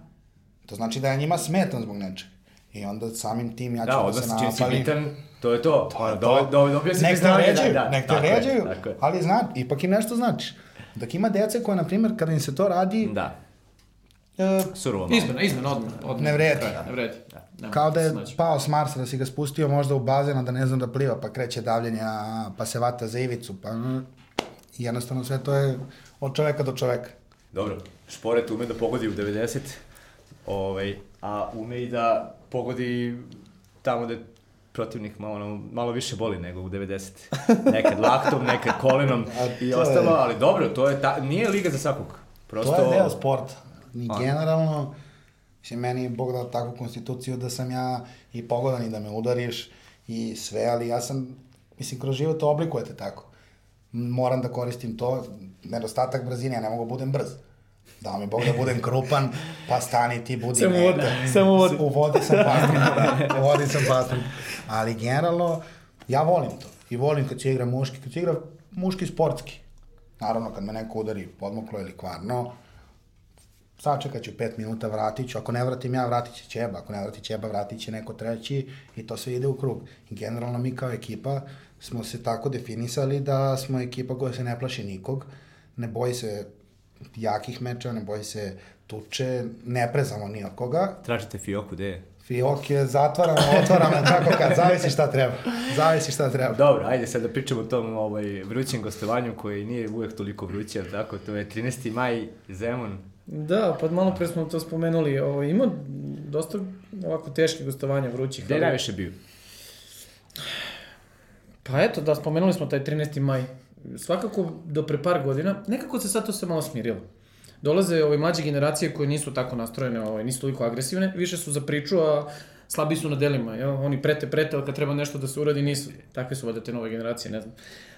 B: To znači da ja njima smetam zbog nečega. I onda samim tim ja ću
A: Da,
B: da, se
A: se čini si
B: napalim.
A: bitan, to je to. Ono,
B: To-
A: do, do, dobio si
B: Nek te ređaju,
A: da, da,
B: nek te
A: tako je,
B: ređaju,
A: tako je.
B: ali zna, ipak im nešto znači. Dok ima dece koje, na primjer, kada im se to radi,
A: Da,
B: e,
A: surovo malo.
C: Izmena, izmena, odmah. odmah.
B: Ne vredi.
C: Da, ne vredi. Nema
B: Kao da je
C: znači.
B: pao s Marsa, da si ga spustio možda u bazen, a da ne znam da pliva, pa kreće davljenje, a, pa se vata za ivicu, pa... mm, i jednostavno sve to je od čoveka do čoveka.
A: Dobro, Šporet ume da pogodi u 90, ovaj, a ume i da pogodi tamo da protivnik malo, ono, malo više boli nego u 90. Nekad laktom, nekad kolenom [LAUGHS] i ostalo,
B: je-
A: ali dobro, to je ta, nije liga za svakog. Prosto...
B: To je deo sporta. Ni
A: A.
B: generalno, mislim, meni je Bog dao takvu konstituciju da sam ja i pogodan i da me udariš i sve, ali ja sam, mislim, kroz život oblikujete tako. Moram da koristim to, nedostatak brzine, ja ne mogu da budem brz. Dao mi Bog da budem krupan, pa stani ti, budi
C: vodi,
B: negde.
C: samo u vodi.
B: U vodi sam pastrik, da, u vodi sam pastrik. Ali generalno, ja volim to. I volim kad se igra muški, kad se igra muški sportski. Naravno, kad me neko udari podmoklo ili kvarno, sačekat ću pet minuta, vratit ću. Ako ne vratim ja, vratit će Ćeba. Ako ne vrati Ćeba, vratit će neko treći i to sve ide u krug. I generalno mi kao ekipa smo se tako definisali da smo ekipa koja se ne plaši nikog, ne boji se jakih meča, ne boji se tuče, ne prezamo ni od koga.
A: Tražite fioku, gde je?
B: Fiok je zatvaramo, otvaramo, kako [LAUGHS] kad, zavisi šta treba. Zavisi šta treba.
A: Dobro, ajde sad da pričamo o tom ovaj, vrućem gostovanju koji nije uvek toliko vruće, ali tako, to je 13. maj, Zemun.
C: Da, pa malo pre smo to spomenuli, ovo, ima dosta ovako teških gostovanja vrućih.
A: Gde je najviše bio?
C: Pa eto, da, spomenuli smo taj 13. maj. Svakako, do pre par godina, nekako se sad to sve malo smirilo. Dolaze ove mlađe generacije koje nisu tako nastrojene, ovaj, nisu toliko agresivne, više su za priču, a slabi su na delima. Jel? Oni prete, prete, ali kad treba nešto da se uradi, nisu. Takve su valjda te nove generacije, ne znam.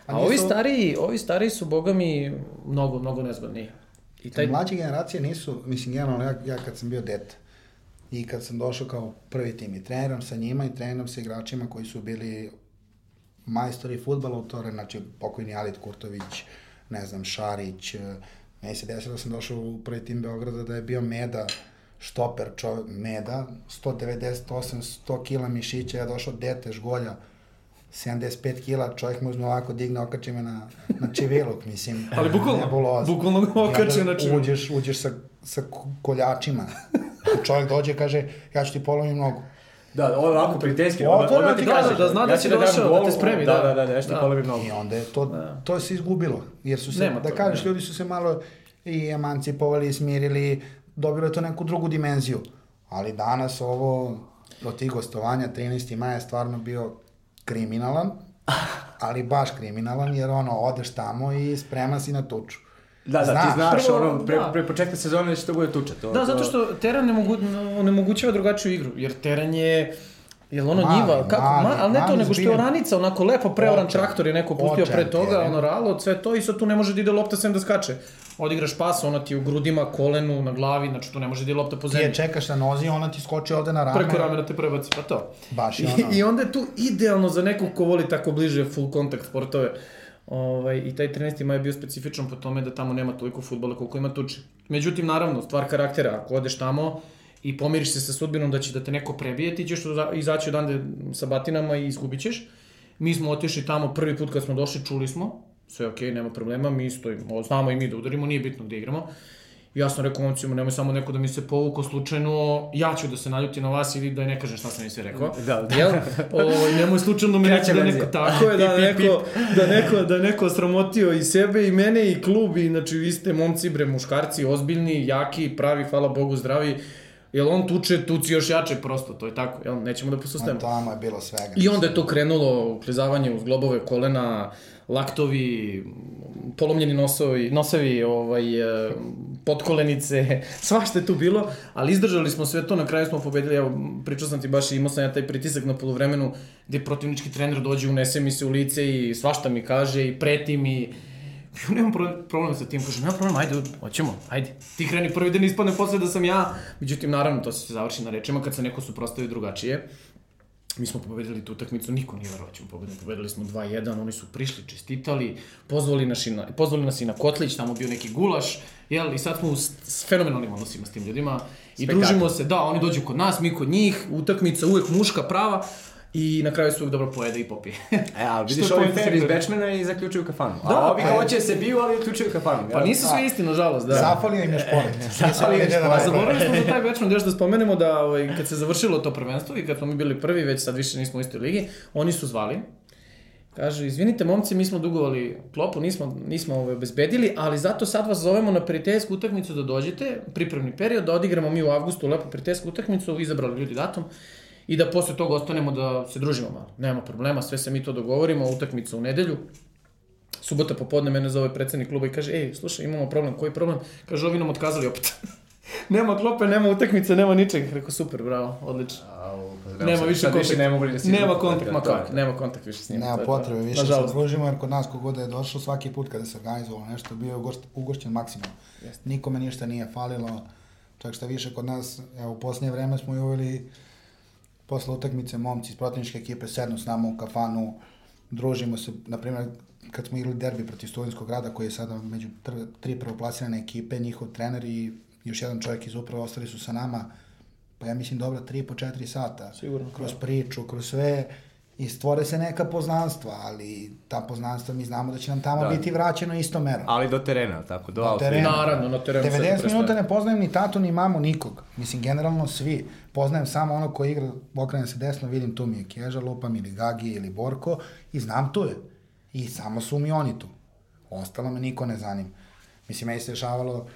C: A,
B: A
C: ovi
B: nisu-
C: stariji, ovi stariji su, boga mi, mnogo, mnogo nezgodniji. I taj...
B: Mlađe generacije nisu, mislim, generalno, ja, ja kad sam bio dete i kad sam došao kao prvi tim i treniram sa njima i treniram sa igračima koji su bili majstori futbala u tore, znači pokojni Alit Kurtović, ne znam, Šarić, eh, Meni se desilo da sam došao u prvi tim Beograda da je bio Meda, štoper čovjek, Meda, 198, 100 kila mišića, ja došao dete, žgolja, 75 kila, čovjek mu uzme ovako, digne, okači me na, na čiviluk, mislim. [LAUGHS]
C: Ali bukvalno,
B: nebuloza.
C: bukvalno ga
B: onda
C: na čiviluk.
B: Uđeš, uđeš sa, sa koljačima. čovjek dođe i kaže, ja ću ti polomim nogu.
A: Da, ovako prijateljski,
B: Otvoreno
A: odmah
B: ti
A: ti
B: kaže,
A: kaže,
C: da zna da si
A: ću dam
C: došao, da te spremi,
A: da.
C: da.
A: Da, da, da,
C: Da.
A: polovim nogu.
B: I onda je to,
C: Da.
B: to se izgubilo. Jer su se,
C: Nema
B: da kažeš, ljudi su se malo i emancipovali, smirili, dobilo je to neku drugu dimenziju. Ali danas ovo, do tih gostovanja, 13. maja je stvarno bio kriminalan, ali baš kriminalan, jer ono, odeš tamo i spreman si na tuču.
A: Da, da, ti
B: Znaš.
A: znaš,
C: Prvo,
A: ono, pre,
C: da.
A: pre početka sezone da će to bude tuča. To,
C: Da,
A: to...
C: zato što teren ne mogu, onemogućava drugačiju igru, jer teren je Jel ono
B: Mali,
C: njiva, kako,
B: mali,
C: ma, ali ne to,
B: mali
C: nego što je oranica, onako lepo preoran
B: Očaj.
C: traktor je neko pustio
B: Očaj
C: pre toga,
B: teren.
C: ono ralo, sve to i sad tu ne može da ide lopta sem da skače. Odigraš pas, ona ti u grudima, kolenu, na glavi, znači tu ne može da ide lopta po
B: Ti je
C: zemlji.
B: čekaš na nozi, ona ti skoči ovde na rame.
C: Preko ramena te prebaci, pa to.
B: Baš
C: I,
B: je ono.
C: I onda je tu idealno za nekog ko voli tako bliže full contact sportove. Ovaj, I taj 13. maj je bio specifičan po tome da tamo nema toliko futbola koliko ima tuče. Međutim, naravno, stvar karaktera, ako odeš tamo i pomiriš se sa sudbinom da će da te neko prebije, ti ćeš izaći odande sa batinama i izgubit ćeš. Mi smo otišli tamo prvi put kad smo došli, čuli smo, sve okay, nema problema, mi stojimo, znamo i mi da udarimo, nije bitno gde igramo. Ja sam rekao momcima, nemoj samo neko da mi se povuko slučajno, ja ću da se naljuti na vas ili da ne kažem šta sam mi sve rekao.
A: Da, da.
C: Jel? O, nemoj slučajno me neko, da neko, tako je, da
A: Pip, pip,
C: neko, da neko, da neko sramotio i sebe i mene i klub i znači vi ste momci bre muškarci, ozbiljni, jaki, pravi, hvala Bogu, zdravi. Jel on tuče, tuci još jače prosto, to je tako, jel? Nećemo da posustajemo.
B: tamo je bilo svega.
C: I onda je to krenulo, uklizavanje uz globove kolena, laktovi, polomljeni nosovi, nosevi, ovaj, e, potkolenice, [LAUGHS] svašta je tu bilo, ali izdržali smo sve to, na kraju smo pobedili, evo, pričao sam ti baš i imao sam ja taj pritisak na polovremenu, gde protivnički trener dođe, unese mi se u lice i svašta mi kaže i preti mi, [LAUGHS] Ja nemam pro- problem sa tim, kažem, nema problem, ajde, hoćemo, ajde. Ti kreni prvi dan ispadne posle da sam ja. Međutim, naravno, to se završi na rečima kad se neko suprostavi drugačije. Mi smo pobedili tu utakmicu, niko nije verovao da ćemo pobediti. Pobedili smo 2-1, oni su prišli, čestitali, pozvali nas, i na, pozvali nas i na Kotlić, tamo bio neki gulaš, jel, i sad smo u s fenomenalnim odnosima s tim ljudima i
A: Spektakl.
C: družimo se, da, oni dođu kod nas, mi kod njih, utakmica uvek muška, prava, i na kraju uvek dobro pojede i popije. [LAUGHS]
A: E, ali vidiš ovi fair iz. Bečmena i zaključuju kafanu.
C: Da,
A: A ovi
B: pa
A: hoće da se biju, ali uključuju kafanu.
C: Pa nisu sve isti, nažalost, da.
B: Zafalio im je šporet. [LAUGHS]
A: Zafalio im je šporet.
C: A zaboravili smo za taj [LAUGHS] Bečman još da spomenemo da ovaj, kad se završilo to prvenstvo i kad smo mi bili prvi, već sad više nismo u istoj ligi, oni su zvali. Kaže, izvinite momci, mi smo dugovali klopu, nismo, nismo ovaj, obezbedili, ali zato sad vas zovemo na prijateljsku utakmicu da dođete, pripremni period, da odigramo mi u avgustu lepo prijateljsku utakmicu, izabrali ljudi datum i da posle toga ostanemo da se družimo malo. Nema problema, sve se mi to dogovorimo, utakmica u nedelju. Subota popodne mene zove predsednik kluba i kaže, ej, slušaj, imamo problem, koji problem? Kaže, ovi nam otkazali opet. [LAUGHS] nema klope, nema utakmice, nema ničeg. Rekao, super, bravo, odlično.
A: Au, pa
C: Nema više kontakt.
A: više ne mogu da se
C: Nema kontakt, ma kako, nema kontakt više s njima.
B: Nema potrebe više se
C: Nažalost.
B: družimo, jer kod nas kogod je došao svaki put kada se organizovalo nešto, bio je ugošt, ugošćen maksimum. Nikome ništa nije falilo, čak šta više kod nas, evo u posljednje vreme smo i uveli posle utakmice momci iz protivničke ekipe sednu s nama u kafanu, družimo se, na primjer, kad smo igrali derbi protiv studentskog grada, koji je sada među tr- tri prvoplasirane ekipe, njihov trener i još jedan čovjek iz uprave ostali su sa nama, pa ja mislim dobro, tri po četiri sata.
C: Sigurno,
B: Kroz priču, kroz sve, i stvore se neka poznanstva, ali ta poznanstva mi znamo da će nam tamo
A: Da.
B: biti vraćeno istom merom.
A: Ali do terena, tako, do,
B: Do terena.
C: Naravno, na terenu sve
B: 90
C: prestaje.
B: minuta ne poznajem ni tatu, ni mamu, nikog. Mislim, generalno svi. Poznajem samo ono ko igra, okrenem se desno, vidim tu mi je Keža, lupam ili Gagi ili Borko i znam tu je. I samo su mi oni tu. Ostalo me niko ne zanima. Mislim, meni se dešavalo,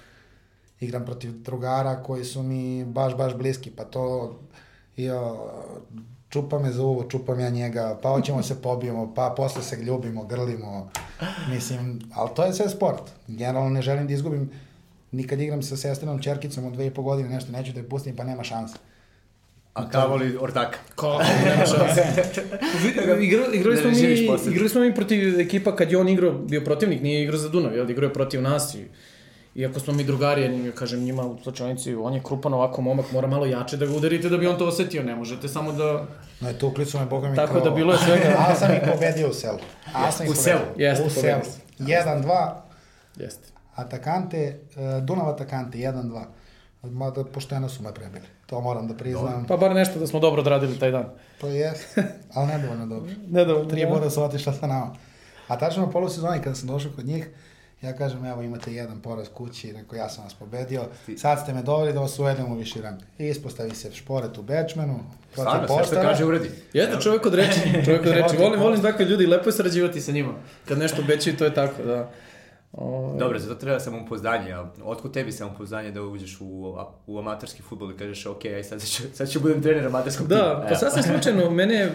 B: igram protiv drugara koji su mi baš, baš bliski, pa to, jo, čupa me za uvo, čupam ja njega, pa hoćemo se pobijemo, pa posle se ljubimo, grlimo, mislim, ali to je sve sport. Generalno ne želim da izgubim, nikad igram sa sestrinom čerkicom od dve i po godine, nešto neću da je pustim, pa nema šanse.
A: A kavoli ortaka.
C: Kako, nema šanse. Igrali,
A: Da
C: smo mi, igrali smo mi protiv ekipa kad je on igrao, bio protivnik, nije igrao za Dunav, jel, igrao je protiv nas i Iako smo mi drugari, ja kažem njima u slučajnici, on je krupan ovako momak, mora malo jače da ga udarite da bi on to osetio, ne možete samo da...
B: No je tukli su me, boga mi
C: Tako
B: kao-
C: da bilo je svega. [LAUGHS]
B: A sam ih pobedio u selu. A sam ih
C: U selu, jeste,
B: U selu.
C: pobedili ste.
B: Jedan, dva,
C: Jeste.
B: Atakante, uh, Dunav Atakante, 1-2. Mada pošteno su me prebili. To moram da priznam.
C: Pa bar nešto da smo dobro odradili taj dan.
B: To jest, ali nedovoljno dobro. [LAUGHS]
C: Nedovoljno,
B: Tri
C: da.
B: boda su otišla sa nama. A tačno u polusezoni kada sam došao kod njih, ja kažem, evo imate jedan poraz kući, rekao ja sam vas pobedio, sad ste me doveli da vas uvedem u viši rang. I ispostavi se šporet u Bečmenu, protiv
A: Stvarno, sve što kaže uradi.
C: Jeste čovjek od reči, [LAUGHS] čovjek od reči. Volim, volim takve ljudi, lepo je sarađivati sa njima. Kad nešto obećaju, to je tako, da. O,
A: Dobro, zato treba samopouzdanje, a otkud tebi samopouzdanje da uđeš u, u amaterski futbol i kažeš, ok, aj sad ću, sad ću budem trener amaterskog tima.
C: Da, pa sasvim [LAUGHS] slučajno, mene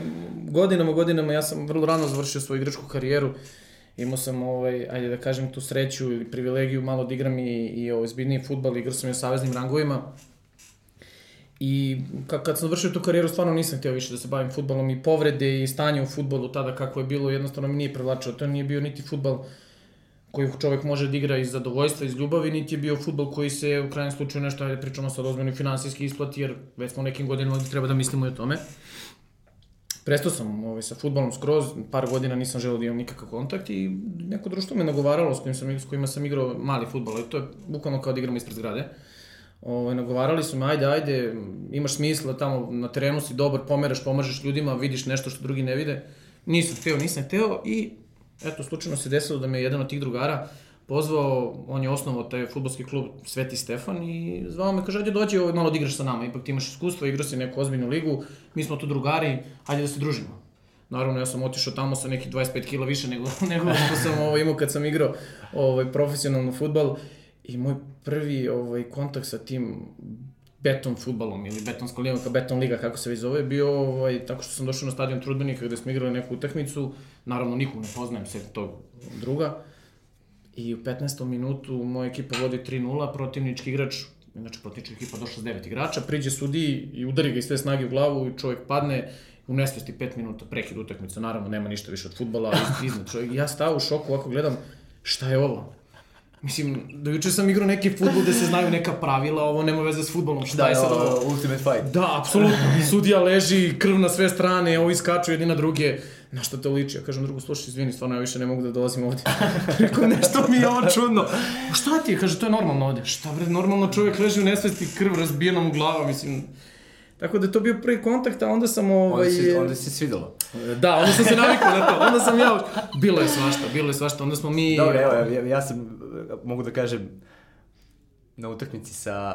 C: godinama, godinama, ja sam vrlo rano završio svoju igračku karijeru. Imao sam, ovaj, ajde da kažem, tu sreću ili privilegiju malo da igram i, i ovaj, zbiljniji futbal, igrao sam i u saveznim rangovima. I ka, kad sam završio tu karijeru, stvarno nisam htio više da se bavim futbalom i povrede i stanje u futbolu tada kako je bilo, jednostavno mi nije privlačilo. To nije bio niti futbal koji čovek može da igra iz zadovoljstva, iz ljubavi, niti je bio futbol koji se u krajnjem slučaju nešto, ajde pričamo sad ozbiljno finansijski isplati, jer već smo nekim godinama gde treba da mislimo i o tome. Prestao sam ovaj, sa futbolom skroz, par godina nisam želeo da imam nikakav kontakt i neko društvo me nagovaralo s, kojim sam, s kojima sam igrao mali futbol, ali to je bukvalno kao da igram ispred zgrade. Ovaj, nagovarali su me, ajde, ajde, imaš smisla tamo na terenu si dobar, pomeraš, pomažeš ljudima, vidiš nešto što drugi ne vide. Nisam hteo, nisam hteo i eto, slučajno se desilo da me jedan od tih drugara pozvao, on je osnovao taj futbolski klub Sveti Stefan i zvao me, kaže, ajde dođi ovaj, malo da igraš sa nama, ipak ti imaš iskustvo, igrao si neku ozbiljnu ligu, mi smo tu drugari, ajde da se družimo. Naravno, ja sam otišao tamo sa nekih 25 kila više nego, [LAUGHS] nego što sam ovaj, imao kad sam igrao ovaj, profesionalno futbal. I moj prvi ovaj, kontakt sa tim beton futbalom ili betonska liga, beton liga kako se već zove, bio ovaj, tako što sam došao na stadion Trudbenika gde smo igrali neku utakmicu, naravno nikog ne poznajem, sve tog druga, i u 15. minutu moja ekipa vodi 3-0, protivnički igrač, znači protivnička ekipa došla s 9 igrača, priđe sudiji i udari ga iz sve snage u glavu i čovjek padne, u nesvesti 5 minuta prekid utakmice, naravno nema ništa više od futbala, ali iznad čovjek. Ja stao u šoku, ovako gledam, šta je ovo? Mislim, do juče sam igrao neki futbol gde se znaju neka pravila, ovo nema veze s futbolom, šta
A: Da,
C: je sad ovo?
A: ovo, Ultimate Fight.
C: Da, apsolutno. Sudija leži, krv na sve strane, ovi skaču jedni na druge. Na što te liči? Ja kažem drugu, slušaj, izvini, stvarno ja više ne mogu da dolazim ovdje. [LAUGHS] Rekao, nešto mi je ovo čudno. "A Šta ti je? Kaže, to je normalno ovdje. Šta bre, normalno čovjek leži u nesvesti, krv razbijena mu glava, mislim. Tako da je to bio prvi kontakt, a onda sam ovaj...
A: Onda si, onda si svidelo.
C: Da, onda sam se navikao na to. Onda sam ja... Bilo je svašta, bilo je svašta. Onda smo mi...
A: Dobro, evo, ja, ja sam, mogu da kažem, na utakmici sa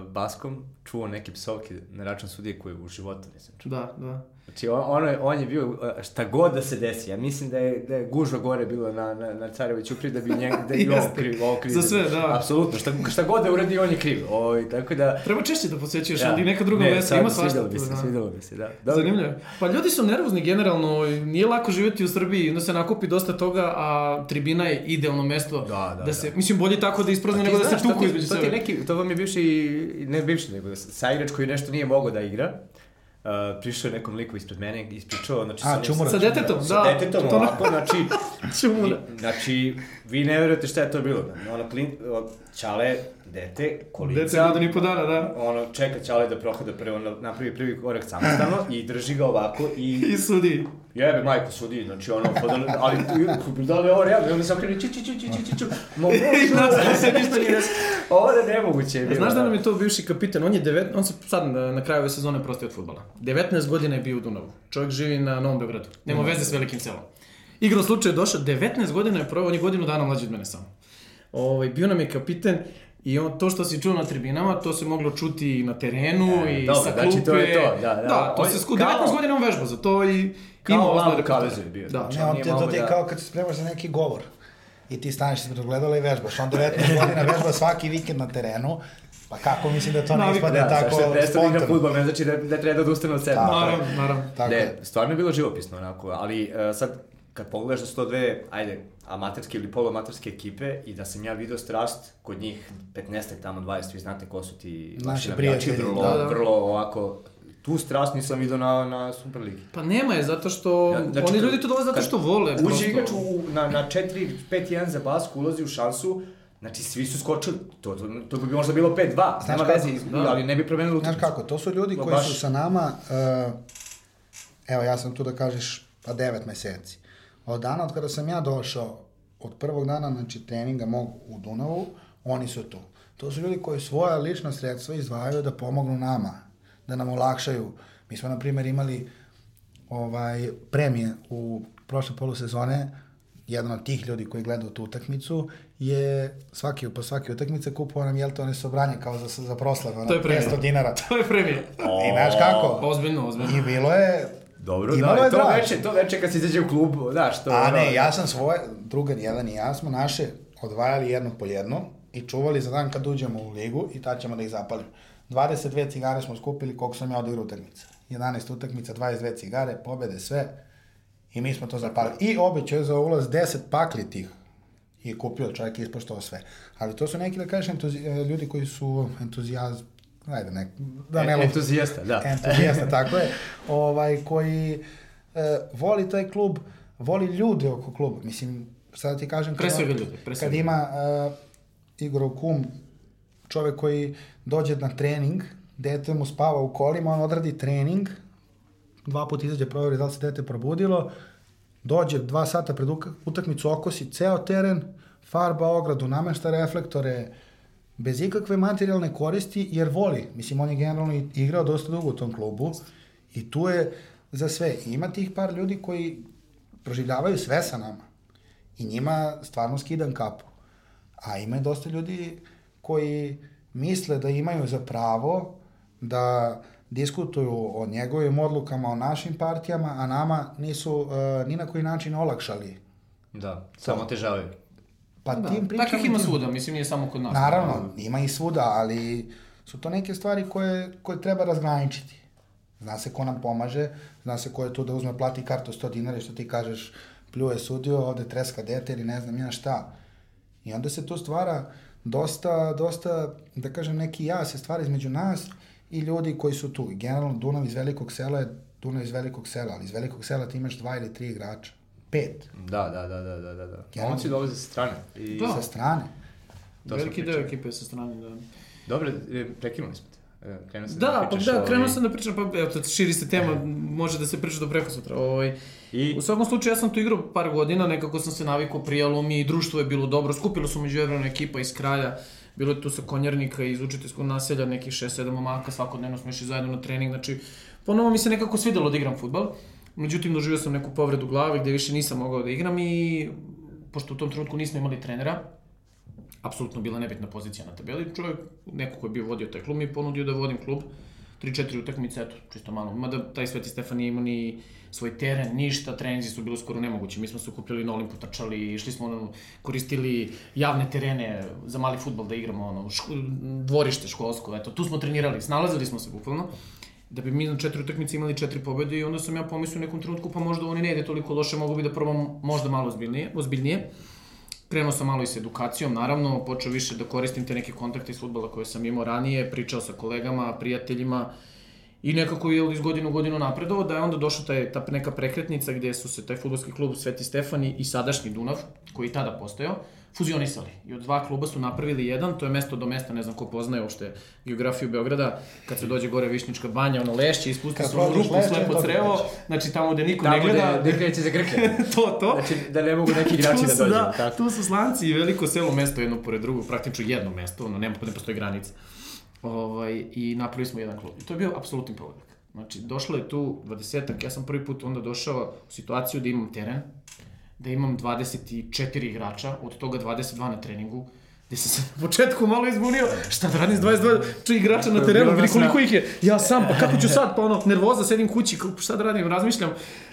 A: uh, Baskom čuo neke psovke na račun sudije koje u životu nisam čuo.
C: Da, da.
A: Znači, on, ono je, on je bio, uh, šta god da se desi, ja mislim da je, da je gužva gore bilo na, na, na Careviću kriv, da bi njeg, da je [LAUGHS]
C: Jeste.
A: kriv, ovo kriv.
C: Za sve, da.
A: Apsolutno, šta, šta god da uradi, on je kriv. Ovaj, tako da...
C: Treba češće da posjećuješ, ali i neka druga
A: Ne,
C: mesta, ima svašta.
A: Svidelo bi se,
C: da.
A: svidelo bi se, da. Dobro.
C: Zanimljivo. Pa ljudi su nervozni generalno, nije lako živjeti u Srbiji, onda se nakupi dosta toga, a tribina je idealno mesto
A: Da, da,
C: da se,
A: da.
C: mislim bolje tako da isprazne
A: A
C: nego da
A: znaš,
C: se
A: to
C: tuku između
A: to ti
C: sebe.
A: neki, to vam je bivši, ne bivši, nego saigrač koji nešto nije mogao da igra. Uh, prišao je nekom liku ispred mene i ispričao, znači...
B: A,
A: sa-
B: Čumura.
C: Sa detetom,
A: Sa
C: da.
A: detetom,
C: To-
A: ovako, znači... [LAUGHS]
C: Čumura.
A: i- Znači, vi ne verujete šta je to bilo. Ono, klin, o, čale, dete, kolica...
C: Dete godin i po dana, da.
A: Ono, čeka čale da prohoda prvo, napravi prvi korak samostalno i drži ga ovako i...
C: I sudi.
A: Jebe, majko sudi, znači ono, pa da, ali da li je ovo realno? I onda se okrene, ču, ču, ču, ču, ču, ču, ču, ma [LAUGHS] možda, se ništa nije des... Ovo je nemoguće je bilo.
C: Znaš da nam je to bivši kapitan, on je devet, on se sad na, na kraju ove sezone prostio od futbala. 19 godina je bio u Dunavu. Čovjek živi na Novom Beogradu. Nema veze s velikim selom. Igrom slučaju je došao, 19 godina je proveo, on je godinu dana mlađi od mene samo. Ovaj, bio nam je kapitan i on, to što si čuo na tribinama, to se moglo čuti i na terenu
A: E,
C: i
A: dobro,
C: sa
A: znači
C: klupe.
A: to je to, da, da.
C: Da, to
A: On
C: se sku,
A: kao-
C: 19 godina on vežba za to i
A: Kao
C: ima osnovne
A: Kavezu je bio.
C: Da.
A: Znači,
B: Ne,
A: on
B: te, to ti je
A: da-
B: kao kad se spremaš za neki govor. I ti staneš ispred ogledala i vežbaš. On 19 godina vežba svaki vikend na terenu. Pa kako mislim da to ne ispade
A: Da,
B: tako
A: da igra
B: spontano?
A: fudbal, ne znači da, da treba da odustane od sebe.
C: Naravno, naravno.
B: Tako
A: ne, stvarno je bilo živopisno onako, ali uh, sad kad pogledaš da su to dve, ajde, amaterske ili poluamaterske ekipe i da sam ja video strast kod njih 15 tamo 20, vi znate ko su ti
B: Naši
A: navijači,
B: prijatelji,
A: vrlo,
C: da, da.
A: vrlo ovako, tu strast nisam video na, na Superligi.
C: Pa nema je, zato što
A: Ja, znači,
C: oni ljudi to dolaze zato što vole.
A: Uđe
C: prosto.
A: igrač u, na, na 4-5-1 za basku, ulazi u šansu, Znači, svi su skočili. To, to, to bi možda bilo 5-2, nema
B: kako?
A: veze,
C: Da.
A: ali ne bi promenilo
B: Znaš
A: utakmicu.
B: kako, to su ljudi koji
A: baš.
B: su sa nama, uh, evo ja sam tu da kažeš, pa devet meseci. Od dana od kada sam ja došao, od prvog dana znači, treninga mog u Dunavu, oni su tu. To su ljudi koji svoja lična sredstva izdvajaju da pomognu nama, da nam olakšaju. Mi smo, na primjer, imali ovaj, premije u prošle polusezone, jedan od tih ljudi koji gleda tu utakmicu je svaki, po svake utakmice kupovao nam jel to one sobranje kao za, za proslavu,
C: premija.
B: 500 dinara.
C: To je premija. [LAUGHS]
B: I znaš kako?
C: Ozbiljno, ozbiljno.
B: I bilo je
A: Dobro,
B: Imalo
A: da,
B: je
A: to veče, to veče kad se izađe u klub, znaš, to...
B: A ne, ja sam svoje, drugar jedan i ja smo naše odvajali jedno po jedno i čuvali za dan kad uđemo u ligu i tad ćemo da ih zapalimo. 22 cigare smo skupili koliko sam ja odigrao utakmica. 11 utakmica, 22 cigare, pobede, sve. I mi smo to zapalili. I obećao za ulaz 10 pakli tih. I kupio čovjek i ispoštovao sve. Ali to su neki, da e, ljudi koji su entuzijaz... Ajde, nek, da ne
A: E,
B: lup-
A: entuzijasta, da.
B: entuzijasta, tako je, ovaj, koji e, voli taj klub, voli ljude oko kluba. Mislim, sad ti kažem...
C: Pre
B: kad-
C: svega ljude, pre
B: Kad ima uh, Igorov kum, čovek koji dođe na trening, dete mu spava u kolima, on odradi trening, dva puta izađe proveri da li se dete probudilo, dođe dva sata pred utakmicu, okosi ceo teren, farba ogradu, namešta reflektore, bez ikakve materijalne koristi, jer voli. Mislim, on je generalno igrao dosta dugo u tom klubu i tu je za sve. I ima tih par ljudi koji proživljavaju sve sa nama. I njima stvarno skidam kapu. A ima i dosta ljudi koji misle da imaju za pravo da diskutuju o njegovim odlukama, o našim partijama, a nama nisu uh, ni na koji način olakšali.
A: Da, samo težavaju.
B: Pa
C: Da,
B: tim pričama...
C: takvih ima
B: tim-
C: svuda, mislim, nije samo kod nas.
B: Naravno, ima i svuda, ali su to neke stvari koje, koje treba razgraničiti. Zna se ko nam pomaže, zna se ko je tu da uzme plati kartu 100 dinara i što ti kažeš pljuje sudio, ovde treska dete ili ne znam ja šta. I onda se tu stvara dosta, dosta, da kažem, neki ja se stvara između nas i ljudi koji su tu. Generalno Dunav iz velikog sela je Dunav iz velikog sela, ali iz velikog sela ti imaš dva ili tri igrača. Pet.
A: Da, da, da, da, da, da. da.
B: Generalno.
A: Momci dolaze sa strane. I...
C: Da.
B: Sa strane.
A: To
C: Veliki deo ekipe sa strane, da.
A: Dobro, e, prekinuli smo te. E, Krenuo sam
C: Da, pa
A: pričaš
C: da, krenuo sam da pričam, pa evo, tad širi se tema, može da se priča do preko sutra. Ovaj,
A: I
C: U svakom slučaju, ja sam tu igrao par godina, nekako sam se navikao, prijalo mi, društvo je bilo dobro, skupilo su među evrana ekipa iz kralja, bilo je tu sa konjarnika iz učiteljskog naselja, nekih 6-7 momaka, svakodnevno smo išli zajedno na trening, znači, ponovo mi se nekako svidelo da igram futbal, međutim, doživio sam neku povredu glave gde više nisam mogao da igram i, pošto u tom trenutku nismo imali trenera, apsolutno bila nebitna pozicija na tabeli. Čovjek, neko ko je bio vodio taj klub, mi je ponudio da vodim klub. 3-4 utakmice, eto, čisto malo. Mada taj Sveti Stefan nije imao ni svoj teren, ništa, treninzi su bili skoro nemogući. Mi smo se okupljali na Olimpu, trčali, išli smo, ono, koristili javne terene za mali futbol da igramo, ono, ško, dvorište školsko, eto, tu smo trenirali, snalazili smo se bukvalno da bi mi na četiri utakmice imali četiri pobede i onda sam ja pomislio u nekom trenutku pa možda oni ne ide toliko loše, mogu bi da probam možda malo ozbiljnije, ozbiljnije. Krenuo sam malo i s edukacijom, naravno, počeo više da koristim te neke kontakte iz futbola koje sam imao ranije, pričao sa kolegama, prijateljima i nekako je iz godine u godinu napredovao, da je onda došla taj, ta neka prekretnica gde su se taj futbolski klub Sveti Stefani i sadašnji Dunav, koji je tada postojao, fuzionisali. I od dva kluba su napravili jedan, to je mesto do mesta, ne znam ko poznaje uopšte geografiju Beograda, kad se dođe gore Višnička banja, ono lešće, ispusti se ono
B: prođeš
C: rupu, slepo crevo, znači tamo gde niko
A: tamo
C: ne gleda,
A: gde, gde kreće za grke. [LAUGHS]
C: to, to.
A: Znači, da ne mogu neki [LAUGHS] igrači da
C: su,
A: dođu.
C: Da,
A: tako.
C: tu su slanci i veliko selo mesto jedno pored drugog, praktično jedno mesto, ono, nema, ne postoji granica. Ovaj, I napravili smo jedan klub. I to je bio apsolutni pogodak. Znači, došlo je tu 20-ak, ja sam prvi put onda došao u situaciju da imam teren, da imam 24 igrača, od toga 22 na treningu, gde sam se na početku malo izbunio, šta da radim s 22 či igrača na terenu, vidi koliko ih je, ja sam, pa kako ću sad, pa ono, nervoza, sedim kući, šta da radim, razmišljam,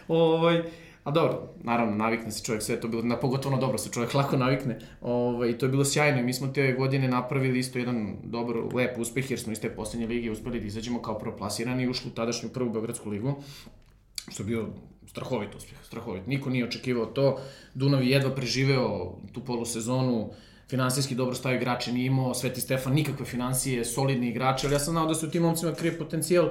C: ovaj, A dobro, naravno, navikne se čovjek, sve je to bilo, na, pogotovo dobro se čovjek lako navikne. Ovaj, I to je bilo sjajno i mi smo te godine napravili isto jedan dobar, lep uspeh jer smo iz te poslednje lige uspeli da izađemo kao proplasirani i ušli u tadašnju prvu Beogradsku ligu što je bio strahovit uspjeh, strahovit. Niko nije očekivao to. Dunav je jedva preživeo tu polusezonu, finansijski dobro stavio igrače nije imao, Sveti Stefan nikakve financije, solidni igrači, ali ja sam znao da se u tim momcima krije potencijal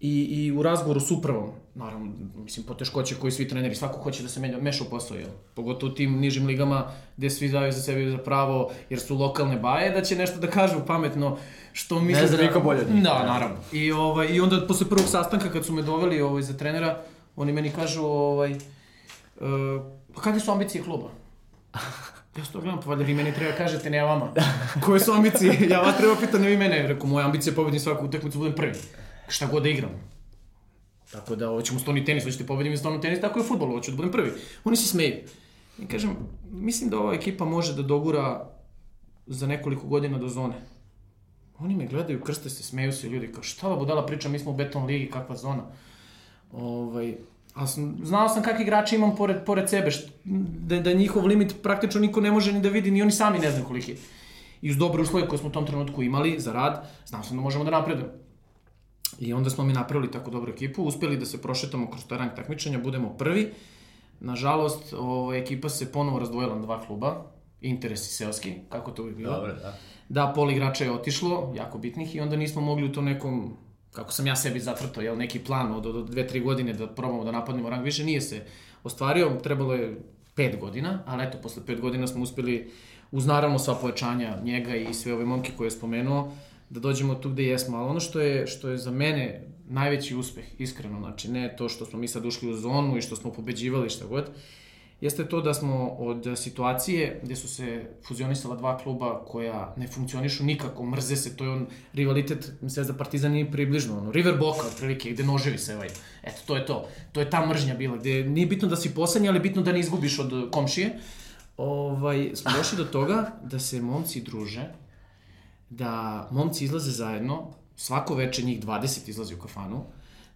C: i, i u razgovoru s upravom, naravno, mislim, poteškoće koji svi treneri, svako hoće da se menja, meša u posao, jel? Pogotovo u tim nižim ligama gde svi daju za sebi za pravo, jer su lokalne baje, da će nešto da kažu pametno, što mislim
A: zna
C: da...
A: niko bolje od njih.
C: Da, naravno. I, ovaj, I onda posle prvog sastanka kad su me doveli ovaj, za trenera, oni meni kažu, ovaj, uh, kakve su ambicije kluba? Ja to gledam, pa valjda vi meni treba kažete, ne vama. Koje su ambicije? Ja vas treba pitati, ne vi mene. Rekao, moja ambicija je pobedim svaku utakmicu, budem prvi. Šta god da igram. Tako da, hoćemo stoni tenis, hoćete pobedim i stoni tenis, tako je u futbolu, hoću da budem prvi. Oni se smeju. I kažem, mislim da ova ekipa može da dogura za nekoliko godina do zone. Oni me gledaju, krste se, smeju se ljudi, kao šta ova budala priča, mi smo u beton ligi, kakva zona. Ovaj, a sam, znao sam kakvi igrači imam pored, pored sebe, št, da, da njihov limit praktično niko ne može ni da vidi, ni oni sami ne znaju koliki je. I uz dobre uslove koje smo u tom trenutku imali za rad, znao sam da možemo da napredujemo. I onda smo mi napravili tako dobru ekipu, uspeli da se prošetamo kroz taj rang takmičenja, budemo prvi. Nažalost, ova ekipa se ponovo razdvojila na dva kluba, Interes i Seoski, kako to bi bilo.
A: Dobro, da.
C: Da, pol igrača je otišlo, jako bitnih, i onda nismo mogli u to nekom, kako sam ja sebi zacrtao, jel, neki plan od, od dve, tri godine da probamo da napadnemo rang više, nije se ostvario, trebalo je pet godina, ali eto, posle pet godina smo uspeli, uz naravno sva pojačanja njega i sve ove momke koje je spomenuo, da dođemo tu gde jesmo, ali ono što je, što je za mene najveći uspeh, iskreno, znači ne to što smo mi sad ušli u zonu i što smo pobeđivali šta god, jeste to da smo od situacije gde su se fuzionisala dva kluba koja ne funkcionišu nikako, mrze se, to je on rivalitet Zvezda Partizan nije približno, ono, River Boca otprilike, gde noževi se ovaj. Eto, to je to. To je ta mržnja bila, gde nije bitno da si poslednji, ali bitno da ne izgubiš od komšije. Ovaj, smo došli do toga da se momci druže, da momci izlaze zajedno, svako veče njih 20 izlazi u kafanu,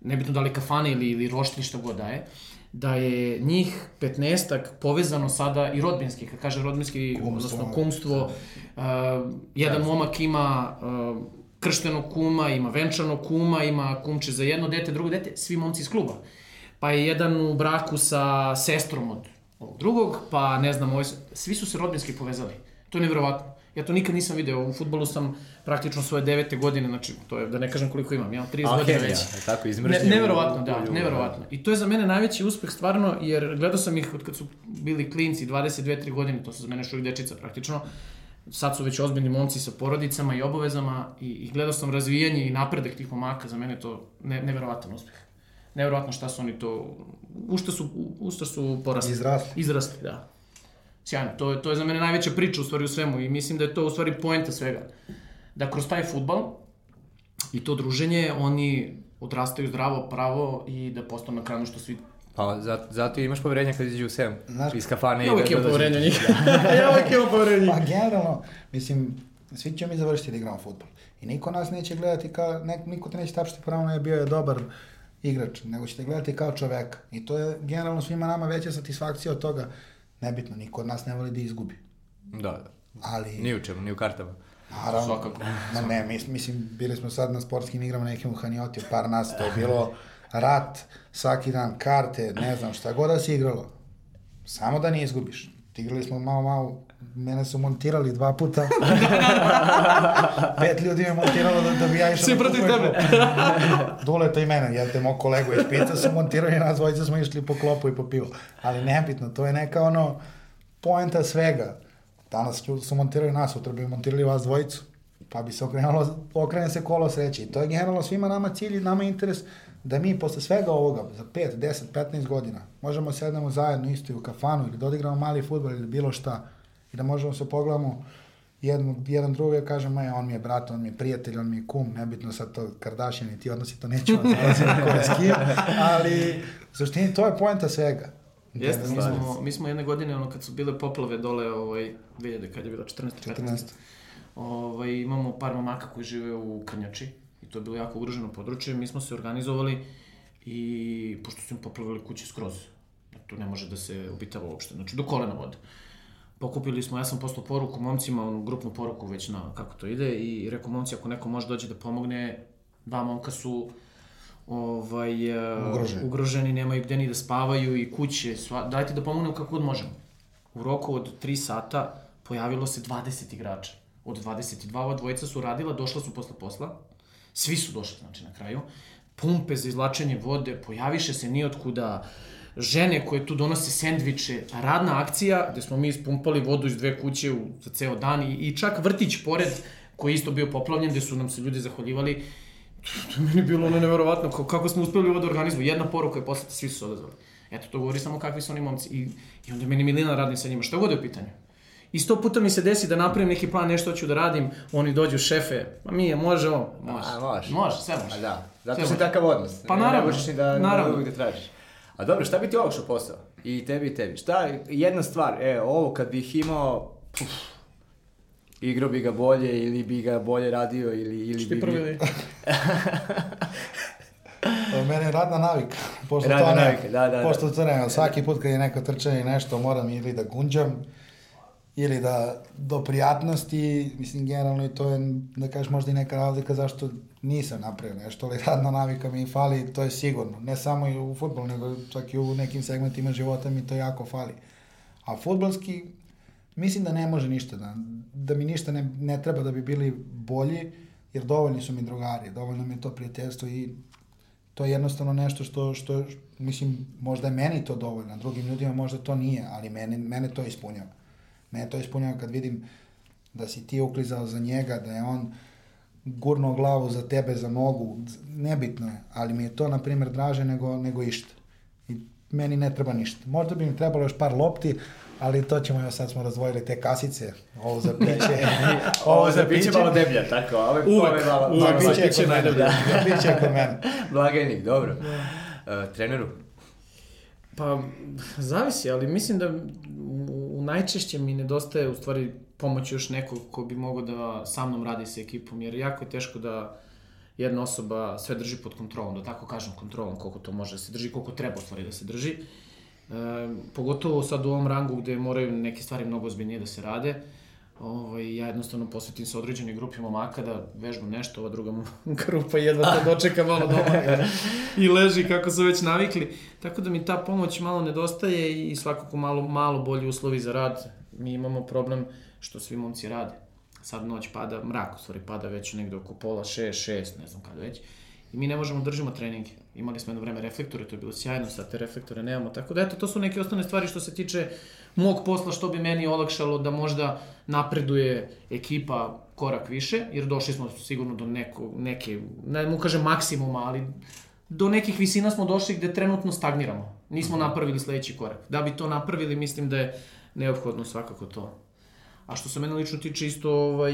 C: nebitno da li kafane ili, ili roštilj šta god daje, da je njih 15 povezano sada i rodbinski, kad kaže rodbinski,
B: Kumstvo.
C: odnosno kumstvo, uh, jedan momak ima uh, krštenog kuma, ima venčanog kuma, ima kumče za jedno dete, drugo dete, svi momci iz kluba. Pa je jedan u braku sa sestrom od ovog drugog, pa ne znam, ovaj, svi su se rodbinski povezali. To je nevjerovatno. Ja to nikad nisam video. U futbolu sam praktično svoje devete godine, znači, to je, da ne kažem koliko imam, ja 30 godina već.
A: tako, iz
C: Ne, neverovatno, da,
A: ljubav,
C: neverovatno. I to je za mene najveći uspeh stvarno, jer gledao sam ih od kad su bili klinci, 22-3 godine, to su za mene još uvijek dečica praktično, sad su već ozbiljni momci sa porodicama i obavezama i, i gledao sam razvijanje i napredak tih momaka, za mene to ne, neverovatan uspeh. Neverovatno šta su oni to, u šta su, u šta su porasli.
B: Izrasli.
C: Izrasli, da. Sjajno, to je, to je za mene najveća priča u stvari u svemu i mislim da je to u stvari poenta svega. Da kroz taj futbal i to druženje oni odrastaju zdravo, pravo i da postanu na kraju što svi...
A: Pa zato, zato imaš poverenja kad iđu u sem.
B: Znaš-
A: iz kafane
C: Ja uvijek
A: i da [LAUGHS]
C: imam
A: dođe-
C: poverenja njih. ja uvijek imam poverenja
B: Pa generalno, mislim, svi ćemo mi završiti da igramo futbol. I niko nas neće gledati kao, ne, niko te neće tapšiti pravo je bio je dobar igrač, nego ćete gledati kao čoveka. I to je generalno svima nama veća satisfakcija od toga. Nebitno, niko od nas ne voli da izgubi.
A: Da, da.
B: Ali,
A: Ni u čemu, ni u kartama.
B: naravno,
C: Svakako.
B: Ma ne, mis, mislim, bili smo sad na sportskim igrama nekim u Hanioti, par nas, to je bilo rat, svaki dan, karte, ne znam, šta god da si igralo. Samo da ne izgubiš. Igrali smo malo, malo, mene su montirali dva puta. [LAUGHS] Pet ljudi me montiralo da, da bi ja išao
C: Svi
B: da
C: protiv
B: kupujem
C: tebe.
B: Duleta i mene, jel te mog kolegu iz Pica su montirali, nas dvojica smo išli po klopu i po pivo. Ali nebitno, to je neka ono, poenta svega. Danas ljudi su montirali nas, sutra bi montirali vas dvojicu. Pa bi se okrenulo, okrene se kolo sreće. I to je generalno svima nama cilj i nama interes da mi posle svega ovoga, za 5, 10, 15 godina, možemo sednemo zajedno isto i u kafanu ili da odigramo mali futbol ili bilo šta i da možemo se pogledamo jedan, jedan drugo i kažemo, e, on mi je brat, on mi je prijatelj, on mi je kum, nebitno sad to Kardashian i ti odnosi, to nećemo zalaziti ko je s kim, ali u suštini to je poenta svega.
C: Jeste, mi smo, mi smo jedne godine, ono, kad su bile poplave dole, ovaj, 2000, kad je bila 14. 15.
B: 14.
C: Ovaj, imamo par momaka koji žive u Krnjači i to je bilo jako ugroženo područje. Mi smo se organizovali i pošto su im poplavili kuće skroz, da tu ne može da se obitava uopšte, znači do kolena vode. Pokupili smo, ja sam poslao poruku momcima, onu grupnu poruku već na kako to ide i rekao momci ako neko može dođe da pomogne, dva momka su ovaj, e,
B: Ugroženi.
C: ugroženi, nemaju gde ni da spavaju i kuće, sva, dajte da pomognemo kako god možemo. U roku od 3 sata pojavilo se 20 igrača. Od 22 ova dvojica su radila, došla su posle posla. Svi su došli, znači, na kraju. Pumpe za izlačenje vode, pojaviše se nijotkuda, žene koje tu donose sendviče, radna akcija gde smo mi ispumpali vodu iz dve kuće u, za ceo dan i, i čak vrtić pored koji je isto bio poplavljen gde su nam se ljudi zahvaljivali. To je meni bilo ono neverovatno, kako, kako smo uspeli ovo da organizujemo. Jedna poruka je poslata, svi su se odazvali. Eto, to govori samo kakvi su oni momci. I, i onda meni Milina radi sa njima, šta god je u pitanju. I sto puta mi se desi da napravim neki plan, nešto hoću da radim, oni dođu šefe, ma mi je, može ovo, može.
A: A, može.
C: Može, sve može.
A: A da, zato
C: Sve može.
A: takav odnos.
C: Pa
A: Ne-
C: naravno,
A: Ne možeš ni da,
C: naravno.
A: da tražiš. A dobro, šta bi ti olakšao posao? I tebi i tebi. Šta, jedna stvar, e, ovo kad bih imao, puf, igrao bi ga bolje ili bi ga bolje radio ili, ili
C: Ti
A: bi...
C: prvi li?
B: Mene je radna navika. Pošto
A: Radna
B: to ne,
A: navika, da, da,
B: Pošto
A: da.
B: crnem, svaki put kad je neko trčanje i nešto, moram ili da gunđam, ili da do prijatnosti, mislim, generalno i to je, da kažeš, možda i neka razlika zašto nisam napravio nešto, ali radna navika mi fali, to je sigurno. Ne samo i u futbolu, nego čak i u nekim segmentima života mi to jako fali. A futbolski, mislim da ne može ništa, da, da mi ništa ne, ne treba da bi bili bolji, jer dovoljni su mi drugari, dovoljno mi je to prijateljstvo i to je jednostavno nešto što, što, mislim, možda je meni to dovoljno, drugim ljudima možda to nije, ali mene, mene to ispunjava. Mene to ispunjava kad vidim da si ti uklizao za njega, da je on gurnuo glavu za tebe, za nogu, nebitno je, ali mi je to, na primjer, draže nego, nego išta. I meni ne treba ništa. Možda bi mi trebalo još par lopti, ali to ćemo, evo sad smo razdvojili te kasice, ovo za [LAUGHS] piće,
A: Ovo za piće malo deblja, tako, a ove
C: Uvek,
A: ove malo,
C: uvek
A: malo
B: za piće
C: najdeblje.
B: za piće kod mene. [LAUGHS]
A: Blagajnik, dobro. Uh, treneru?
C: Pa, zavisi, ali mislim da najčešće mi nedostaje u stvari pomoć još nekog ko bi mogao da sa mnom radi sa ekipom, jer jako je teško da jedna osoba sve drži pod kontrolom, da tako kažem kontrolom, koliko to može da se drži, koliko treba u stvari da se drži. E, pogotovo sad u ovom rangu gde moraju neke stvari mnogo ozbiljnije da se rade. Ovaj, ja jednostavno posvetim se određenoj grupi momaka da vežbam nešto, ova druga [LAUGHS] grupa jedva to dočeka malo doma i leži kako su već navikli. Tako da mi ta pomoć malo nedostaje i svakako malo, malo bolji uslovi za rad. Mi imamo problem što svi momci rade. Sad noć pada, mrak u stvari pada već negde oko pola, šest, šest, ne znam kad već. I mi ne možemo držimo treninge. Imali smo jedno vreme reflektore, to je bilo sjajno, sad te reflektore nemamo. Tako da eto, to su neke osnovne stvari što se tiče mog posla, što bi meni olakšalo da možda napreduje ekipa korak više, jer došli smo sigurno do neko, neke, ne mu kažem maksimuma, ali do nekih visina smo došli gde trenutno stagniramo. Nismo napravili sledeći korak. Da bi to napravili, mislim da je neophodno svakako to. A što se mene lično tiče isto, ovaj,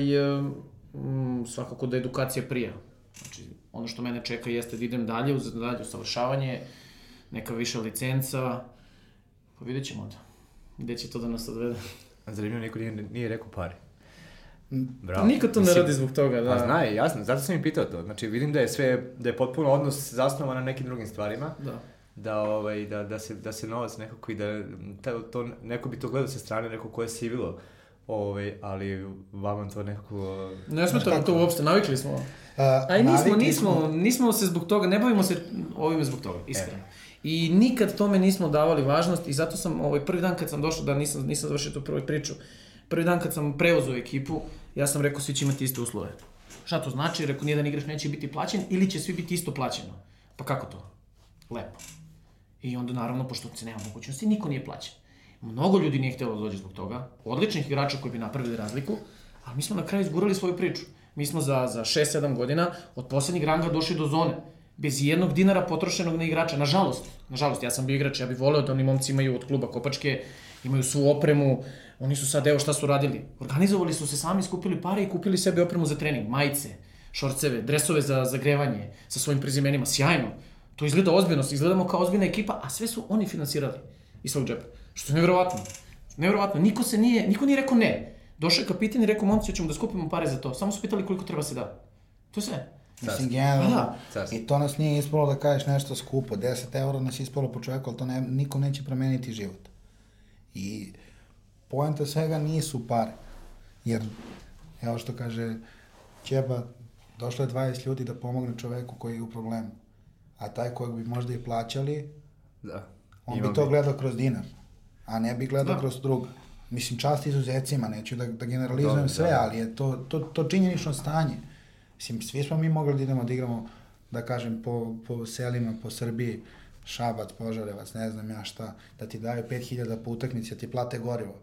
C: mm, svakako da edukacija prija. Znači, ono što mene čeka jeste da idem dalje, uz dalje usavršavanje, neka viša licenca, pa vidjet ćemo onda. Gde će to da nas odvede?
A: Zanimljivo, niko nije, nije rekao pari.
B: Mm.
A: Bravo.
C: Niko to ne radi zbog toga, da.
A: Pa zna je, jasno, zato sam i pitao to. Znači, vidim da je sve, da je potpuno odnos zasnovan na nekim drugim stvarima,
C: Da.
A: da, ovaj, da, da, se, da se novac nekako i da, ta, to, neko bi to gledao sa strane, neko ko je sivilo, ovaj, ali vama to nekako...
C: Ne smeta nam to uopšte, navikli smo.
B: A,
C: A i nismo, nismo,
B: smo-
C: nismo se zbog toga, ne bavimo se ovime zbog toga, iskreno. I nikad tome nismo davali važnost i zato sam ovaj prvi dan kad sam došao, da nisam, nisam završio tu prvu priču, prvi dan kad sam preuzeo ekipu, ja sam rekao svi će imati iste uslove. Šta to znači? Rekao nijedan igrač neće biti plaćen ili će svi biti isto plaćeno. Pa kako to? Lepo. I onda naravno, pošto se nema mogućnosti, niko nije plaćen. Mnogo ljudi nije htjelo da dođe zbog toga, odličnih igrača koji bi napravili razliku, ali mi smo na kraju izgurali svoju priču. Mi smo za, za 6-7 godina od poslednjeg ranga došli do zone. Bez jednog dinara potrošenog na igrača. Nažalost, nažalost, ja sam bio igrač, ja bih voleo da oni momci imaju od kluba Kopačke, imaju svu opremu, oni su sad, evo šta su radili. Organizovali su se sami, skupili pare i kupili sebi opremu za trening, majice, šorceve, dresove za zagrevanje sa svojim prezimenima, sjajno. To izgleda ozbiljno, izgledamo kao ozbiljna ekipa, a sve su oni finansirali iz svog džepa. Što je nevjerovatno. Nevjerovatno, niko se nije, niko nije rekao ne. Došao je kapitan i rekao, momci, ćemo da skupimo pare za to. Samo su pitali koliko treba se da. To je sve.
B: Mislim, generalno,
C: da.
B: I to nas nije ispalo da kažeš nešto skupo, 10 eura nas ispalo po čoveku, ali to ne, niko neće promeniti život. I poenta svega nisu pare, jer, evo što kaže Ćeba, došlo je 20 ljudi da pomogne čoveku koji je u problemu, a taj kojeg bi možda i plaćali,
A: Da.
B: on
A: Imam
B: bi to gledao kroz dinar, a ne bi gledao
C: Da.
B: kroz druga. Mislim, čast izuzecima, neću da, da generalizujem
A: Dobro,
B: sve,
A: da.
B: ali je to, to, to činjenično stanje. Mislim, svi smo mi mogli da idemo da igramo, da kažem, po, po selima, po Srbiji, Šabac, Požarevac, ne znam ja šta, da ti daju 5000 po utakmici, da ti plate gorivo,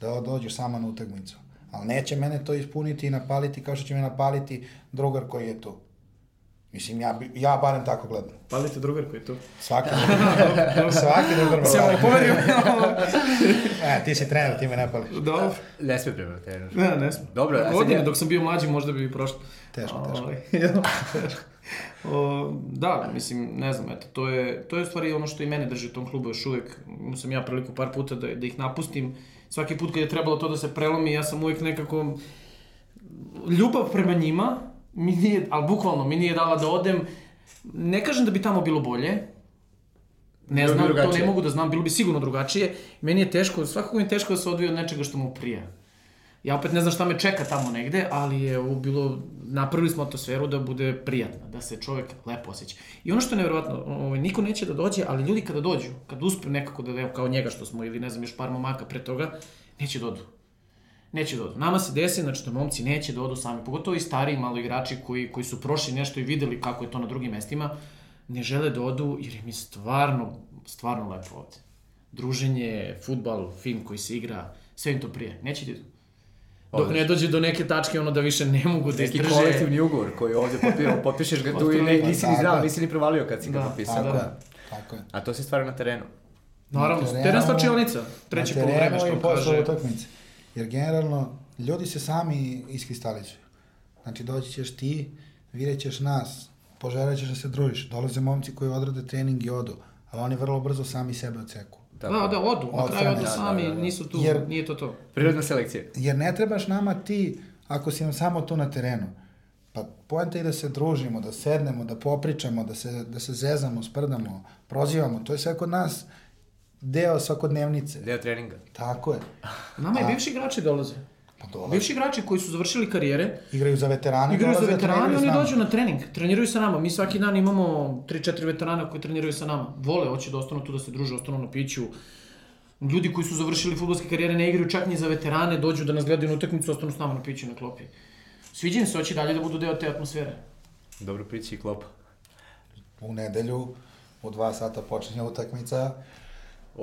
B: da dođeš sama na utakmicu. Ali neće mene to ispuniti i napaliti kao što će me napaliti drugar koji je tu. Mislim, ja, ja barem tako gledam.
C: Palite drugar koji je tu.
B: Svaki, [LAUGHS] svaki drugar
C: Se malo
B: pali.
C: povedio.
B: E, ti si trener, ti me ne pališ.
C: Dobro.
A: Ne sme prema trener.
C: Ne, ne smo.
A: Dobro, a sad
C: Godine,
A: ja-
C: dok sam bio mlađi, možda bi prošlo.
B: Teško, teško. [LAUGHS]
C: O, da, mislim, ne znam, eto, to je, to je u stvari ono što i mene drži u tom klubu još uvek. Imao sam ja priliku par puta da, da ih napustim. Svaki put kad je trebalo to da se prelomi, ja sam uvek nekako... Ljubav prema njima mi nije, ali bukvalno, mi nije dala da odem. Ne kažem da bi tamo bilo bolje, ne
A: Bilo bi
C: znam, to
A: drugačije.
C: ne mogu da znam, bilo bi sigurno drugačije. Meni je teško, svakako mi je teško da se odvije od nečega što mu prija. Ja opet ne znam šta me čeka tamo negde, ali je ovo bilo, napravili smo atmosferu da bude prijatna, da se čovjek lepo osjeća. I ono što je nevjerojatno, ovaj, niko neće da dođe, ali ljudi kada dođu, kad uspe nekako da, evo, kao njega što smo, ili ne znam, još par momaka pre toga, neće da odu. Neće da odu. Nama se desi, znači da momci neće da odu sami, pogotovo i stariji malo igrači koji, koji su prošli nešto i videli kako je to na drugim mestima, ne žele da odu jer im je stvarno, stvarno lepo ovde. Druženje, futbal, film koji se igra, sve im to prije. Neće da idu. Dok ne dođe do neke tačke ono da više ne mogu da
A: Neki
C: izdrže.
A: kolektivni ugovor koji ovdje potpišeš, potpišeš ga tu i ne, nisi ni znao, nisi ni provalio kad si ga
C: Da,
A: potpisao.
B: Tako
C: da.
B: tako je.
A: A to se stvara na terenu.
C: Naravno,
B: Na terenu-
C: teren slačionica, treći
B: na
C: polovreme
B: terenu
C: što
B: i posle
C: kaže.
B: utakmice. Jer generalno, ljudi se sami iskristalizuju. Znači, doći ćeš ti, vidjet ćeš nas, poželit ćeš da se družiš. Dolaze momci koji odrade trening i odu, a oni vrlo brzo sami sebe odseku.
A: Tako.
C: Da, da, odu, na kraju odu
B: strane,
C: sami,
A: da, da, da.
C: nisu tu,
B: Jer-
C: nije to to.
A: Prirodna selekcija.
B: Jer ne trebaš nama ti, ako si nam samo tu na terenu. Pa poenta je da se družimo, da sednemo, da popričamo, da se, da se zezamo, sprdamo, prozivamo. To je sve kod nas deo svakodnevnice.
A: Deo treninga.
B: Tako je.
C: Nama i
B: A-
C: bivši igrači dolaze.
B: Pa dolaze.
C: Bivši igrači koji su završili karijere,
B: Igraju za veterane.
C: igraju za veterane, oni dođu na trening, treniraju sa nama. Mi svaki dan imamo 3-4 veterana koji treniraju sa nama. Vole, hoće da ostanu tu da se druže, ostanu na piću. Ljudi koji su završili fudbalske karijere ne igraju čak ni za veterane, dođu da nas gledaju na utakmicu, ostanu s nama na piću i na klopi. Sviđa im se, hoće dalje da budu deo te atmosfere.
A: Dobro prići i klopa.
B: U nedelju, u dva sata počinje utakmica.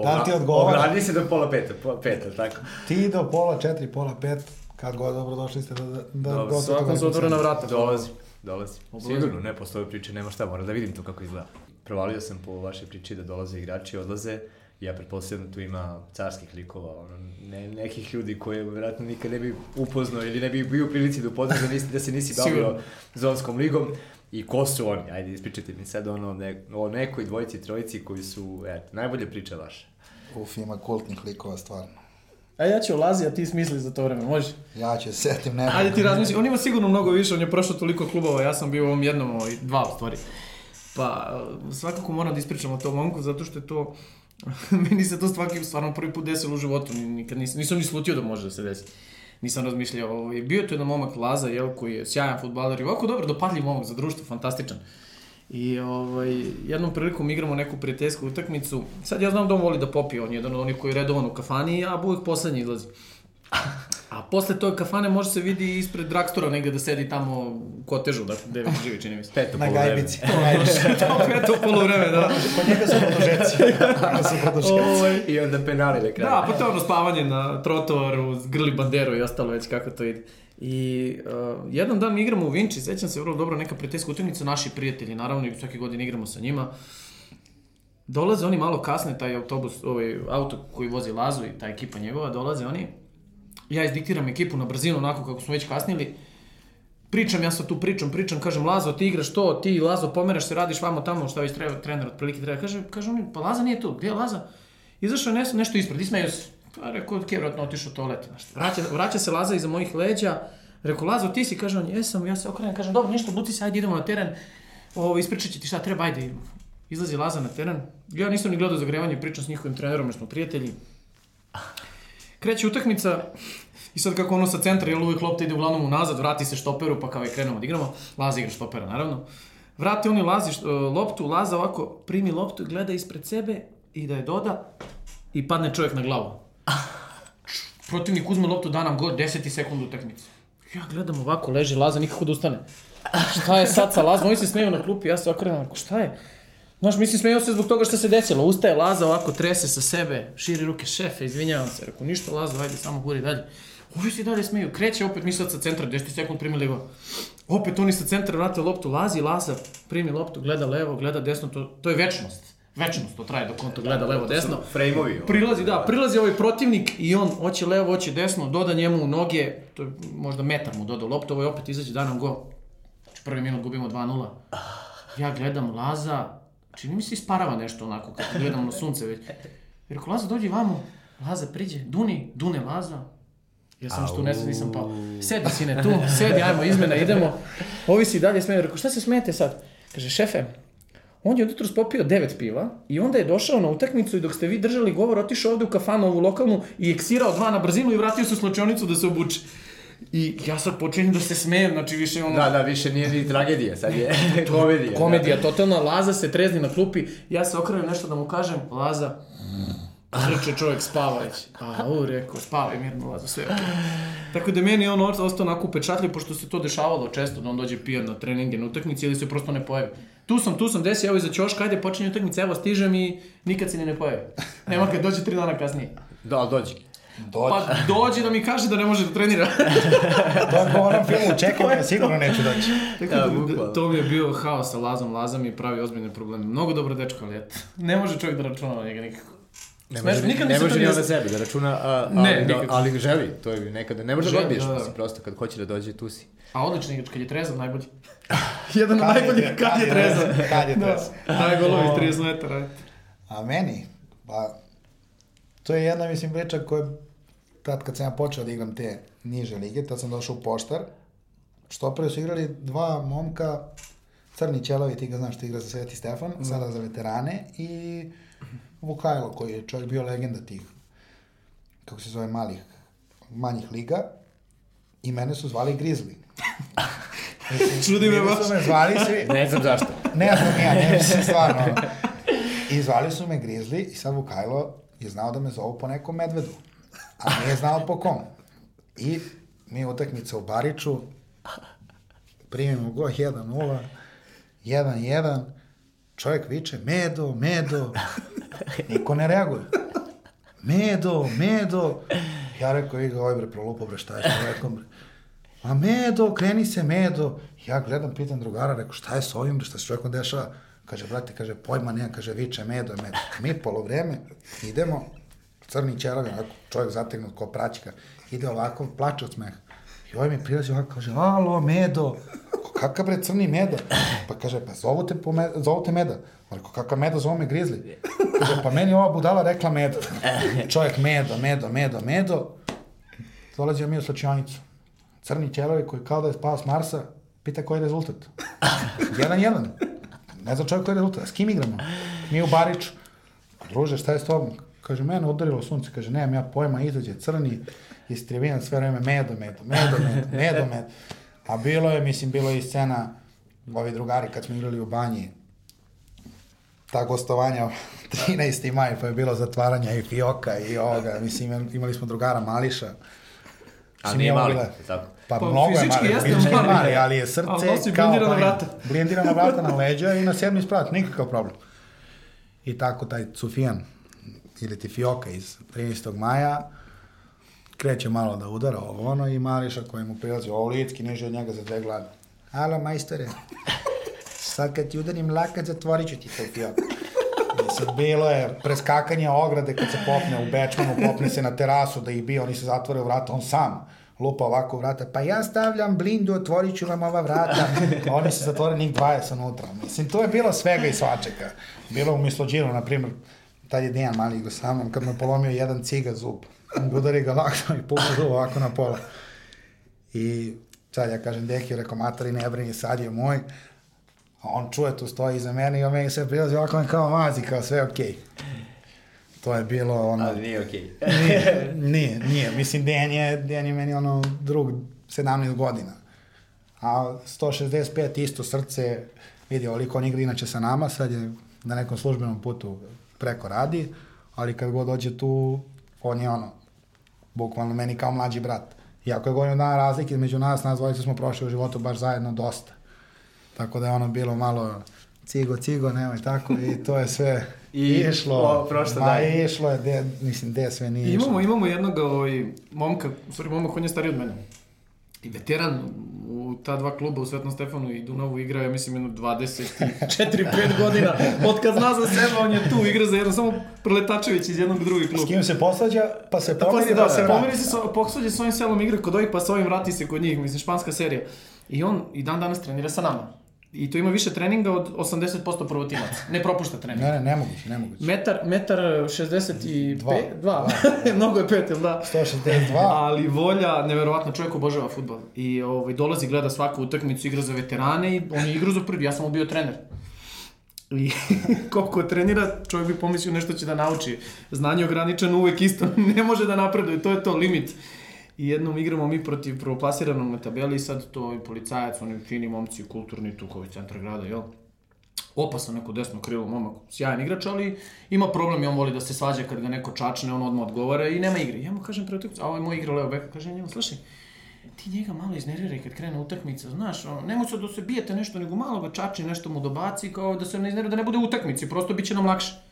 B: Da li ti odgovara?
A: Obradi se do pola peta, pola peta, tako.
B: Ti do pola četiri, pola pet, kad god dobro došli ste da, da, da
A: Dobro,
B: do
C: Svakom se otvorena vrata.
A: Dolazi, dolazi.
C: Obavezno.
A: Sigurno, ne, posle ove priče nema šta, mora da vidim to kako izgleda. Provalio sam po vašoj priči da dolaze igrači, odlaze. Ja pretpostavljam da tu ima carskih likova, ono, ne, nekih ljudi koje vjerojatno nikad ne bi upoznao ili ne bi bio u prilici da upoznaš da, nisi, da se nisi bavio zonskom ligom. I ko su oni? Ajde, ispričajte mi sad ono, ne, o nekoj dvojici, trojici koji su, eto, najbolje priča vaša.
B: Uf, ima kultnih likova, stvarno.
C: A ja ću Lazi, a ti smisli za to vreme, može?
B: Ja ću se setim nekog.
C: Ajde ti razmisli, on ima sigurno mnogo više, on je prošao toliko klubova, ja sam bio u ovom jednom, ovaj, dva u stvari. Pa, eh, svakako moram da ispričam o tom momku, zato što je to, [LAUGHS] meni se to svaki, stvarno prvi put desilo u životu, ni- nikad nisam, nisam ni slutio da može da se desi. Nisam razmišljao, ovaj, bio to jedan momak Laza, jel, koji je sjajan futbaler i ovako dobro, dopadljiv momak za društvo, fantastičan. I ovaj, jednom prilikom igramo neku prijateljsku utakmicu. Sad ja znam da on voli da popije, on je jedan od onih koji je redovan u kafani, a uvijek poslednji izlazi. A posle tog kafane može se vidi ispred dragstora negde da sedi tamo u kotežu, dakle, gde već živi, čini mi se.
A: Peto
B: Na gajbici. Na gajbici.
C: to je to [LAUGHS] polovreme, da.
B: Kod njega su produžeci. Su produžeci.
C: Ovaj,
A: I onda penali na kraju.
C: Da, pa to je ono spavanje na trotoaru, grli banderu i ostalo već kako to ide. I uh, jedan dan mi igramo u Vinči, sećam se vrlo dobro, neka prijateljska utakmica, naši prijatelji, naravno, i svake godine igramo sa njima. Dolaze oni malo kasne, taj autobus, ovaj auto koji vozi Lazu i ta ekipa njegova, dolaze oni. Ja izdiktiram ekipu na brzinu, onako kako smo već kasnili. Pričam, ja sad tu pričam, pričam, kažem, Lazo, ti igraš to, ti, Lazo, pomeraš se, radiš vamo tamo, šta već treba, trener otprilike treba. Kaže, kaže oni, pa Laza nije tu, gdje je Laza? Izašao je nešto, ispred, ismeju se. Pa rekao, kje vjerojatno otišao u toalet. Vraća, vraća se Laza iza mojih leđa. Rekao, Lazo, ti si, kaže on, jesam, ja se okrenem, kažem, dobro, ništa, buci se, ajde idemo na teren. Ovo, ispričat ti šta treba, ajde. Izlazi Laza na teren. Ja nisam ni gledao zagrevanje, pričam s njihovim trenerom, jer smo prijatelji. Kreće utakmica i sad kako ono sa centra, jel uvijek lopta ide uglavnom unazad, vrati se štoperu, pa kao i krenemo da igramo. Laza igra štopera, naravno. Vrati oni Lazi št- loptu, Laza ovako primi loptu i gleda ispred sebe i da je doda i padne čovjek na glavu. [LAUGHS] Protivnik uzme loptu, da nam god 10 sekund utakmice. Ja gledam ovako, leži Laza, nikako da ustane. Šta je sad sa Lazom? Oni se smeju na klupi, ja se okrenem, šta je? Znaš, mislim, smejao se zbog toga što se desilo. Ustaje Laza ovako, trese sa sebe, širi ruke, šefe, izvinjavam se. Rekao, ništa Laza, ajde, samo guri dalje. Ovi se dalje smeju, kreće opet mi sad sa centra, 10 sekund primi levo. Opet oni sa centra vrate loptu, lazi, Laza, primi loptu, gleda levo, gleda desno, to, to je večnost. Večnost to traje dok on to gleda levo, desno.
A: Frejmovi.
C: Prilazi, da, prilazi ovaj protivnik i on hoće levo, hoće desno, doda njemu u noge, to je možda metar mu doda loptu, ovaj opet izađe da nam go. Prvi minut gubimo 2-0. Ja gledam Laza, čini mi se isparava nešto onako, kad gledam na sunce već. I rekao, Laza, dođi vamo. Laza priđe, Duni, Dune Laza. Ja sam što nesad nisam pao. Sedi, sine, tu, sedi, ajmo, izmena, idemo. Ovi si dalje smeju. Rekao, šta se smete sad? Kaže, šefe, on je od jutros popio devet piva i onda je došao na utakmicu i dok ste vi držali govor, otišao ovde u kafanu ovu lokalnu i eksirao dva na brzinu i vratio se u slučionicu da se obuče. I ja sad počinjem da se smejem, znači više ono...
A: Da, da, više nije ni tragedija, sad je [LAUGHS] komedija.
C: Komedija, totalna, Laza se trezni na klupi, ja se okrenem nešto da mu kažem, Laza, Zrče čovjek spava već. [LAUGHS] A, u, rekao, spavaj mirno, Laza, sve okej. Tako da meni on ostao onako upečatljiv, pošto se to dešavalo često, da on dođe pijan na treninge, na utakmici ili se prosto ne pojavi. Tu sam, tu sam, desi, evo iza ćoška, ajde, počinje utakmica, evo stižem i nikad se ni ne pojavi. Nema kad dođe tri dana kasnije.
A: Da, ali dođi.
C: Pa dođe da mi kaže da ne može da trenira. [LAUGHS]
B: To je po onom filmu, čekaj me, sigurno neću doći.
C: Tako
A: Da,
C: da, to mi je bio haos sa Lazom. Laza mi pravi ozbiljne probleme. Mnogo dobro dečko, ali eto. Ne može čovjek da računa na njega nikako.
A: Ne može,
C: nikad mi
A: ne može ni on na sebe da računa, a,
C: Ne,
A: ali, da,
C: nikad.
A: ali želi, to je nekada, ne možeš da odbiješ,
C: da, da.
A: mislim, prosto kad hoće da dođe, tu si.
C: A odličan igrač, kad je trezan, najbolji. [LAUGHS] Jedan od
B: Kad je-
C: najboljih kad je trezan.
B: Kad je trezan. [LAUGHS]
C: Da, daje golovi iz 30 metara.
B: A meni, pa, to je jedna, mislim, priča koja, tad kad sam ja počeo da igram te niže lige, tad sam došao u Poštar, što pre su igrali dva momka, Crni Ćelovi, ti ga znaš, ti igra za Sveti Stefan, sada za veterane, i Vukajlo, koji je čovjek bio legenda tih, kako se zove, malih, manjih liga, i mene su zvali Grizzly. [LAUGHS]
C: Čudi me baš.
B: me zvali svi, [LAUGHS]
A: Ne znam zašto.
B: Ne znam ja, ne mislim stvarno. I zvali su me Grizzly i sad Vukajlo je znao da me zovu po nekom medvedu. A nije znao po kom. I mi utakmica u Bariču, primimo go 1-0, 1-1, čovjek viče Medo, Medo, niko ne reaguje. Medo, Medo. Ja rekao, Iga, oj bre, prolupo bre, šta je što rekao bre. A Medo, kreni se Medo. Ja gledam, pitam drugara, rekao, šta je s ovim, šta se čovjekom dešava? Kaže, brate, kaže, pojma nema, kaže, viče Medo, Medo. Mi polovreme idemo, crni ćelavi, onako, čovjek zategnut ko praćka, ide ovako, plače od smeha. I ovaj mi prilazi ovako, kaže, alo, Medo, kakav bre crni Meda? Pa kaže, pa zovu te, po me, zovu te Meda. Rekao, kakav Meda, zovu me Grizzly. Kaže, pa meni ova budala rekla Meda. Čovjek Medo, Medo, Medo, Medo. Dolazimo mi u slačionicu. Crni ćelovi koji kao da je spao s Marsa, pita koji je rezultat. jedan, jedan. Ne zna čovjek koji je rezultat. S kim igramo? Mi u Bariču. Pa druže, šta je s tobom? Kaže, mene udarilo sunce. Kaže, nemam ja pojma, izađe crni, iz tribina sve vreme medo, medo, medo, medo, medo, medo. A bilo je, mislim, bilo je i scena, ovi drugari kad smo igrali u banji, ta gostovanja 13. [LAUGHS] maj, pa je bilo zatvaranja i fioka i ovoga, mislim, imali smo drugara Mališa.
A: A nije mali, tako.
B: Pa,
C: Pa
B: mnogo je
C: fizički
B: mali,
C: jeste
B: fizički je
C: mali,
B: mali, ali je srce
C: ali nosi
B: kao
C: blindirana vrata.
B: Blindirana vrata na leđa i na sedmi sprat, nikakav problem. I tako taj Cufijan, ili ti Fioka iz 13. maja, kreće malo da udara ovo ono i Mariša koji mu prilazi ovo litski niže od njega za dve glave. Alo, majstore, sad kad ti udarim lakat, zatvorit ću ti taj Fioka. I sad bilo je preskakanje ograde kad se popne u Bečmanu, popne se na terasu da ih bi, oni se zatvore u vrata, on sam lupa ovako vrata, pa ja stavljam blindu, otvorit ću vam ova vrata, oni se zatvore njih 20 unutra. Mislim, to je bilo svega i svačega. Bilo u Mislođinu, na primjer, tad je Dejan mali igo sa mnom, kad mu je polomio jedan ciga zub, udari ga lakno i pukao zub ovako na pola. I sad ja kažem, deki, rekao, matari, ne brini, sad je moj. A on čuje tu, stoji iza mene i on meni sve prilazi ovako me kao mazi, kao sve okej. To je bilo ono...
A: Ali nije okej.
B: Nije, [LAUGHS] nije, nije. Mislim, Dejan je, Dejan je meni ono drug 17 godina. A 165 isto srce, vidi, oliko on igra inače sa nama, sad je na nekom službenom putu preko radi, ali kad god dođe tu, on je ono, bukvalno meni kao mlađi brat. Iako je godinu dana razlike između nas, nas dvojice smo prošli u životu baš zajedno dosta. Tako da je ono bilo malo cigo, cigo, nemoj tako, i to je sve,
A: I
B: išlo,
A: o, prošlo
B: ma
A: dalje.
B: išlo je, de, mislim, de sve nije
C: imamo,
B: išlo.
C: imamo jednog ovaj, momka, stvari momak, on je stariji od mene. I veteran ta dva kluba u Svetom Stefanu i Dunavu igra, ja mislim, jedno 24-5 [LAUGHS] godina. Od kad zna za sebe, on je tu, igra za jedno, samo Preletačević iz jednog drugog
B: S
C: kluba.
B: kim se posvađa, pa se pomeri,
C: se,
B: pa
C: da,
B: se
C: se
B: vrati.
C: pomeri se, so, posvađa s ovim selom igra kod ovih, pa sa ovim vrati se kod njih, mislim, španska serija. I on i dan danas trenira sa nama. I to ima više treninga od 80% prvotimaca. Ne propušta trening.
B: Ne, ne, nemoguće, nemoguće.
C: Metar, metar 65,
B: Dva.
C: dva. [LAUGHS] Mnogo je pet, jel da?
B: 162, [LAUGHS]
C: Ali volja, neverovatno, čovjek obožava futbol. I ovaj, dolazi, gleda svaku utakmicu, igra za veterane i on je igrao za prvi, ja sam mu bio trener. I [LAUGHS] koliko trenira, čovjek bi pomislio nešto će da nauči. Znanje ograničeno uvek isto, ne može da napreduje, to je to limit. I jednom igramo mi protiv prvoplasiranog na tabeli i sad to je policajac, oni fini momci, kulturni tu koji centar grada, jel? Opasan neko desno krilo momak, sjajan igrač, ali ima problem i on voli da se svađa kad ga neko čačne, on odmah odgovara i nema igre. Ja mu kažem pre utakmice, a je moj igra leo beka, kažem njemu, slušaj, ti njega malo iznerviraj kad krene utakmica, znaš, ono, nemoj sad da se bijete nešto, nego malo ga čači, nešto mu dobaci, kao da se ne iznervira, da ne bude utakmici, prosto bit će nam lakše.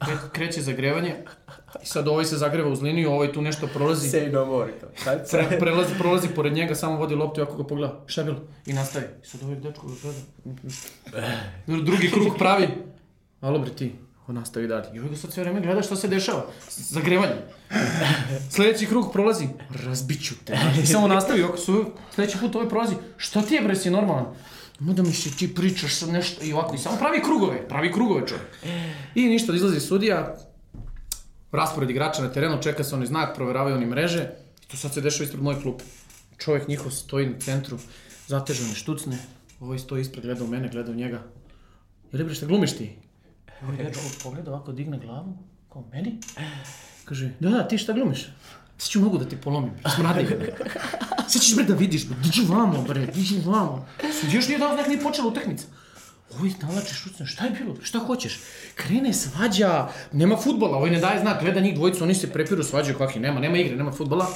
C: Kre- Kreće zagrevanje i sad ovaj se zagreva uz liniju, ovaj tu nešto prolazi.
A: Say no more. To.
C: Pre, prelazi, prolazi pored njega, samo vodi loptu i ako ga pogleda, šta bilo? I nastavi. I sad ovaj dečko ga gleda. [LAUGHS] Drugi krug pravi. Alo bre ti, on nastavi dalje. I ovaj ga sad sve vreme gleda šta se dešava. Zagrevanje. Sljedeći krug prolazi. Razbiću te. I [LAUGHS] samo nastavi, sljedeći put ovaj prolazi. Šta ti je bre, si normalan? Ma da mi se ti pričaš sad nešto i ovako. I samo pravi krugove, pravi krugove čovjek. I ništa, izlazi sudija, raspored igrača na terenu, čeka se oni znak, proveravaju oni mreže. I to sad se dešava ispred moje klupe. Čovjek njihov stoji na centru, zatežan i štucne. Ovaj stoji ispred, gleda u mene, gleda u njega. Jel bre šta glumiš ti? Ovaj dečko pogleda ovako, digne glavu, kao meni. Kaže, da, da, ti šta glumiš? Sad ću mogu da te polomim, bre, smradi. bre. Sad ćeš bre da vidiš, bre, diđi vamo, bre, diđi vamo. Još nije dao znak, nije počela utakmica. Ovaj nalače šucne, šta je bilo, šta hoćeš? Krene svađa, nema futbola, ovaj ne daje znak, gleda njih dvojicu, oni se prepiru, svađaju kakvi, nema, nema igre, nema futbola.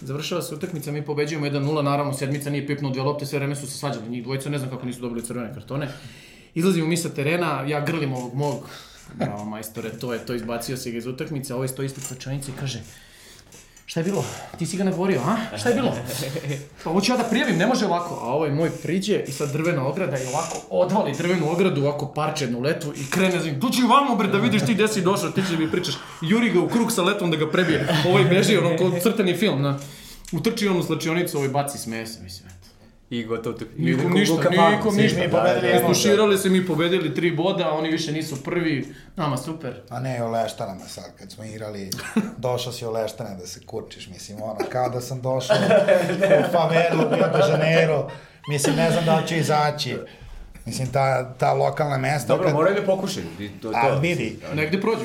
C: Završava se utakmica, mi pobeđujemo 1-0, naravno sedmica nije pipnuo dve lopte, sve vreme su se svađali, njih dvojica, ne znam kako nisu dobili crvene kartone. Izlazimo mi sa terena, ja grlim ovog mog, bravo majstore, to je to, izbacio se ga iz utakmice, a ovaj stoji ispred i kaže, Šta je bilo? Ti si ga nagovorio, a? Šta je bilo? Pa hoću ja da prijavim, ne može ovako. A ovaj moj priđe i sad drvena ograda i ovako odvali drvenu ogradu, ovako parče jednu letvu i krene za njim. Tu ću vamo bre da vidiš ti gde si došao, ti će mi pričaš. Juri ga u krug sa letvom da ga prebije. Ovaj beži, ono, kao crtani film, na. Utrči on u slačionicu, ovaj baci, smeje se, mislim.
A: I gotovo. tu-
C: Nikom ništa, nikom ništa.
B: mi pobedili.
C: Istuširali se, mi pobedili tri boda, oni više nisu prvi. Nama super.
B: A ne o leštanama sad, kad smo igrali, došao si o leštane da se kurčiš, mislim, ono, kao da sam došao u [LAUGHS] favelu, u Rio de Janeiro, mislim, ne znam da li ću izaći. Mislim, ta, ta lokalna mesta,
A: Dobro,
B: kad,
A: moraju da pokušaju. To, to.
B: a vidi,
C: Negde prođu.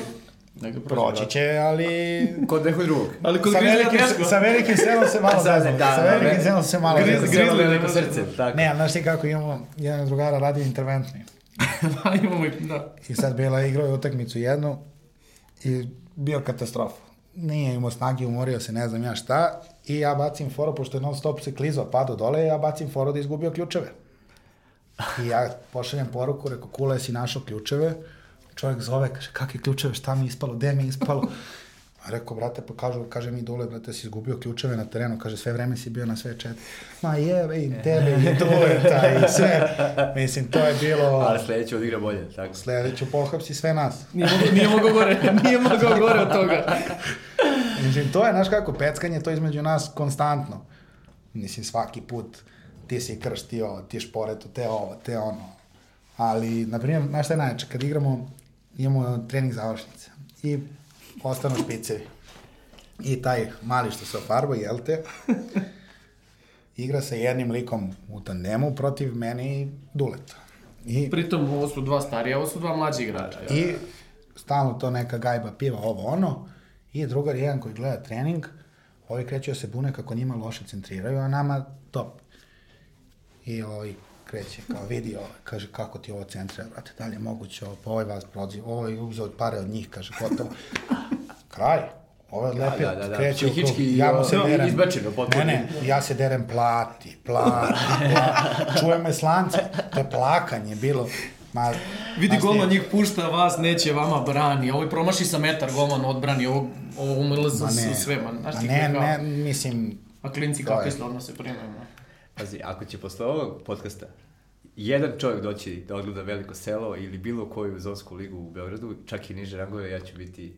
C: Prođu.
B: proći će, ali [LAUGHS]
A: Kod nekog drugog.
C: Ali kod
B: sa velikim,
C: teško.
B: sa velikim selom se malo [LAUGHS] zezam,
A: da,
B: sa
A: da,
B: velikim selom se malo
C: Griz-
B: zezam.
C: Grizzly
A: Grizzly
C: ne
A: veliko
C: može.
A: srce, tako.
B: Ne, ali znaš ti kako imamo, jedan drugara radi interventni. [LAUGHS]
C: Da, imamo i, da.
B: I sad bila igrao je utakmicu jednu i bio katastrofa. Nije imao snage, umorio se, ne znam ja šta. I ja bacim foro, pošto je non stop se klizao, padao dole, ja bacim foro da je izgubio ključeve. I ja pošaljem poruku, reko, kule, si našao ključeve. Čovjek zove, kaže, kakve ključeve, šta mi je ispalo, gde mi je ispalo? A rekao, brate, pa kažu, kaže mi dole, brate, si izgubio ključeve na terenu, kaže, sve vreme si bio na sve četiri. Ma jebe i tebe i duleta i sve. Mislim, to je bilo...
A: Ali sledeće odigra bolje, tako.
B: Sledeću pohapsi sve nas.
C: Nije mogao gore, nije mogao gore od toga.
B: Mislim, to je, znaš kako, peckanje to između nas konstantno. Mislim, svaki put ti si krštio, ti šporetu, te ovo, te ono. Ali, na primjer, znaš šta je najče, kad igramo, imamo trening završnice i ostanu špicevi. I taj mali što se ofarba, jel te, igra sa jednim likom u tandemu protiv mene i Duleta. I
C: Pritom, ovo su dva starija, ovo su dva mlađi igrača. jel?
B: I stalno to neka gajba piva, ovo ono. I drugar jedan koji gleda trening, ovi kreću da se bune kako njima loše centriraju, a nama top. I ovaj kreće, kao vidi, ovaj, kaže, kako ti ovo centrira, brate, da li je moguće, ovo, pa ovaj vas proziva, ovaj uzeo pare od njih, kaže, gotovo. Kraj. Ovo je lepio,
A: da, da, da.
B: kreće u krug,
A: Psihički,
B: ja mu se
A: no,
B: derem.
A: izbačeno.
B: Ne, ne, ja se derem, plati, plati, plati. Čuje me slance, to je plakanje bilo. Ma,
C: Vidi golman njih pušta, vas neće, vama brani. Ovo promaši sa metar, golman odbrani, ovo, ovo umrlo za
B: Ma ne,
C: sve, man. Znaš
B: ma
C: ti
B: ne,
C: kao-
B: ne, mislim,
C: A klinci kako
B: je.
C: se odnose prema.
A: Pazi, ako će posle ovog podcasta jedan čovjek doći da odgleda veliko selo ili bilo koju zonsku ligu u Beogradu, čak i niže rangove, ja ću biti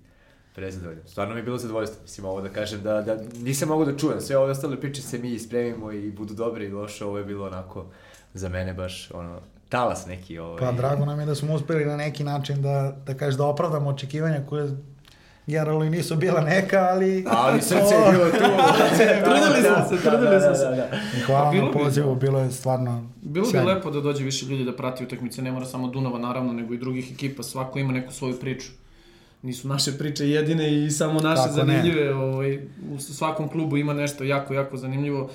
A: prezadovoljan. Stvarno mi je bilo zadovoljstvo, mislim, ovo da kažem, da, da nisam mogu da čujem. Sve ove ostale priče se mi ispremimo i budu dobre i loše, ovo je bilo onako za mene baš ono, talas neki. Ovaj.
B: pa drago nam je da smo uspeli na neki način da, da kažeš da opravdamo očekivanja koje generalno i nisu bila neka, ali...
A: Ali srce je bilo tu. [LAUGHS]
C: Trudili smo se, trudili smo se.
B: I hvala na pozivu, bilo je stvarno
C: Bilo bi lepo da dođe više ljudi da prati utakmice, ne mora samo Dunava naravno, nego i drugih ekipa, svako ima neku svoju priču. Nisu naše priče jedine i samo naše
B: Tako ne.
C: zanimljive, ovaj, u svakom klubu ima nešto jako, jako zanimljivo.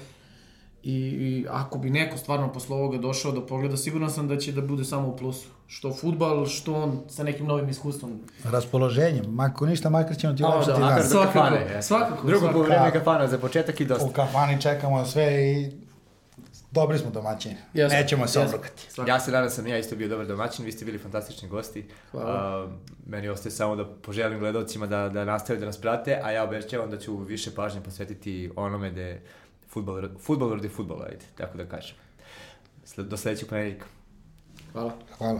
C: I, I ako bi neko stvarno posle ovoga došao da pogleda, siguran sam da će da bude samo u plusu. Što futbal, što on sa nekim novim iskustvom.
B: Raspoloženjem, mako ništa, makar ćemo ti ulepšati
C: da,
B: dan.
C: Svakako,
A: kafane, jesmo.
C: svakako,
A: Drugo
C: svakako.
A: po vreme kafana za početak i dosta.
B: U kafani čekamo sve i dobri smo domaćini.
C: Jesmo,
B: Nećemo se obrukati.
C: Svakako.
A: Ja se nadam sam ja isto bio dobar domaćin, vi ste bili fantastični gosti.
C: Hvala.
A: Uh, meni ostaje samo da poželim gledalcima da, da nastave da nas prate, a ja obećavam da ću više pažnje posvetiti onome da je futbol, futbol radi futbola, ajde, tako da kažem. Do sledećeg ponedjeljka.
C: Hvala.
B: Hvala.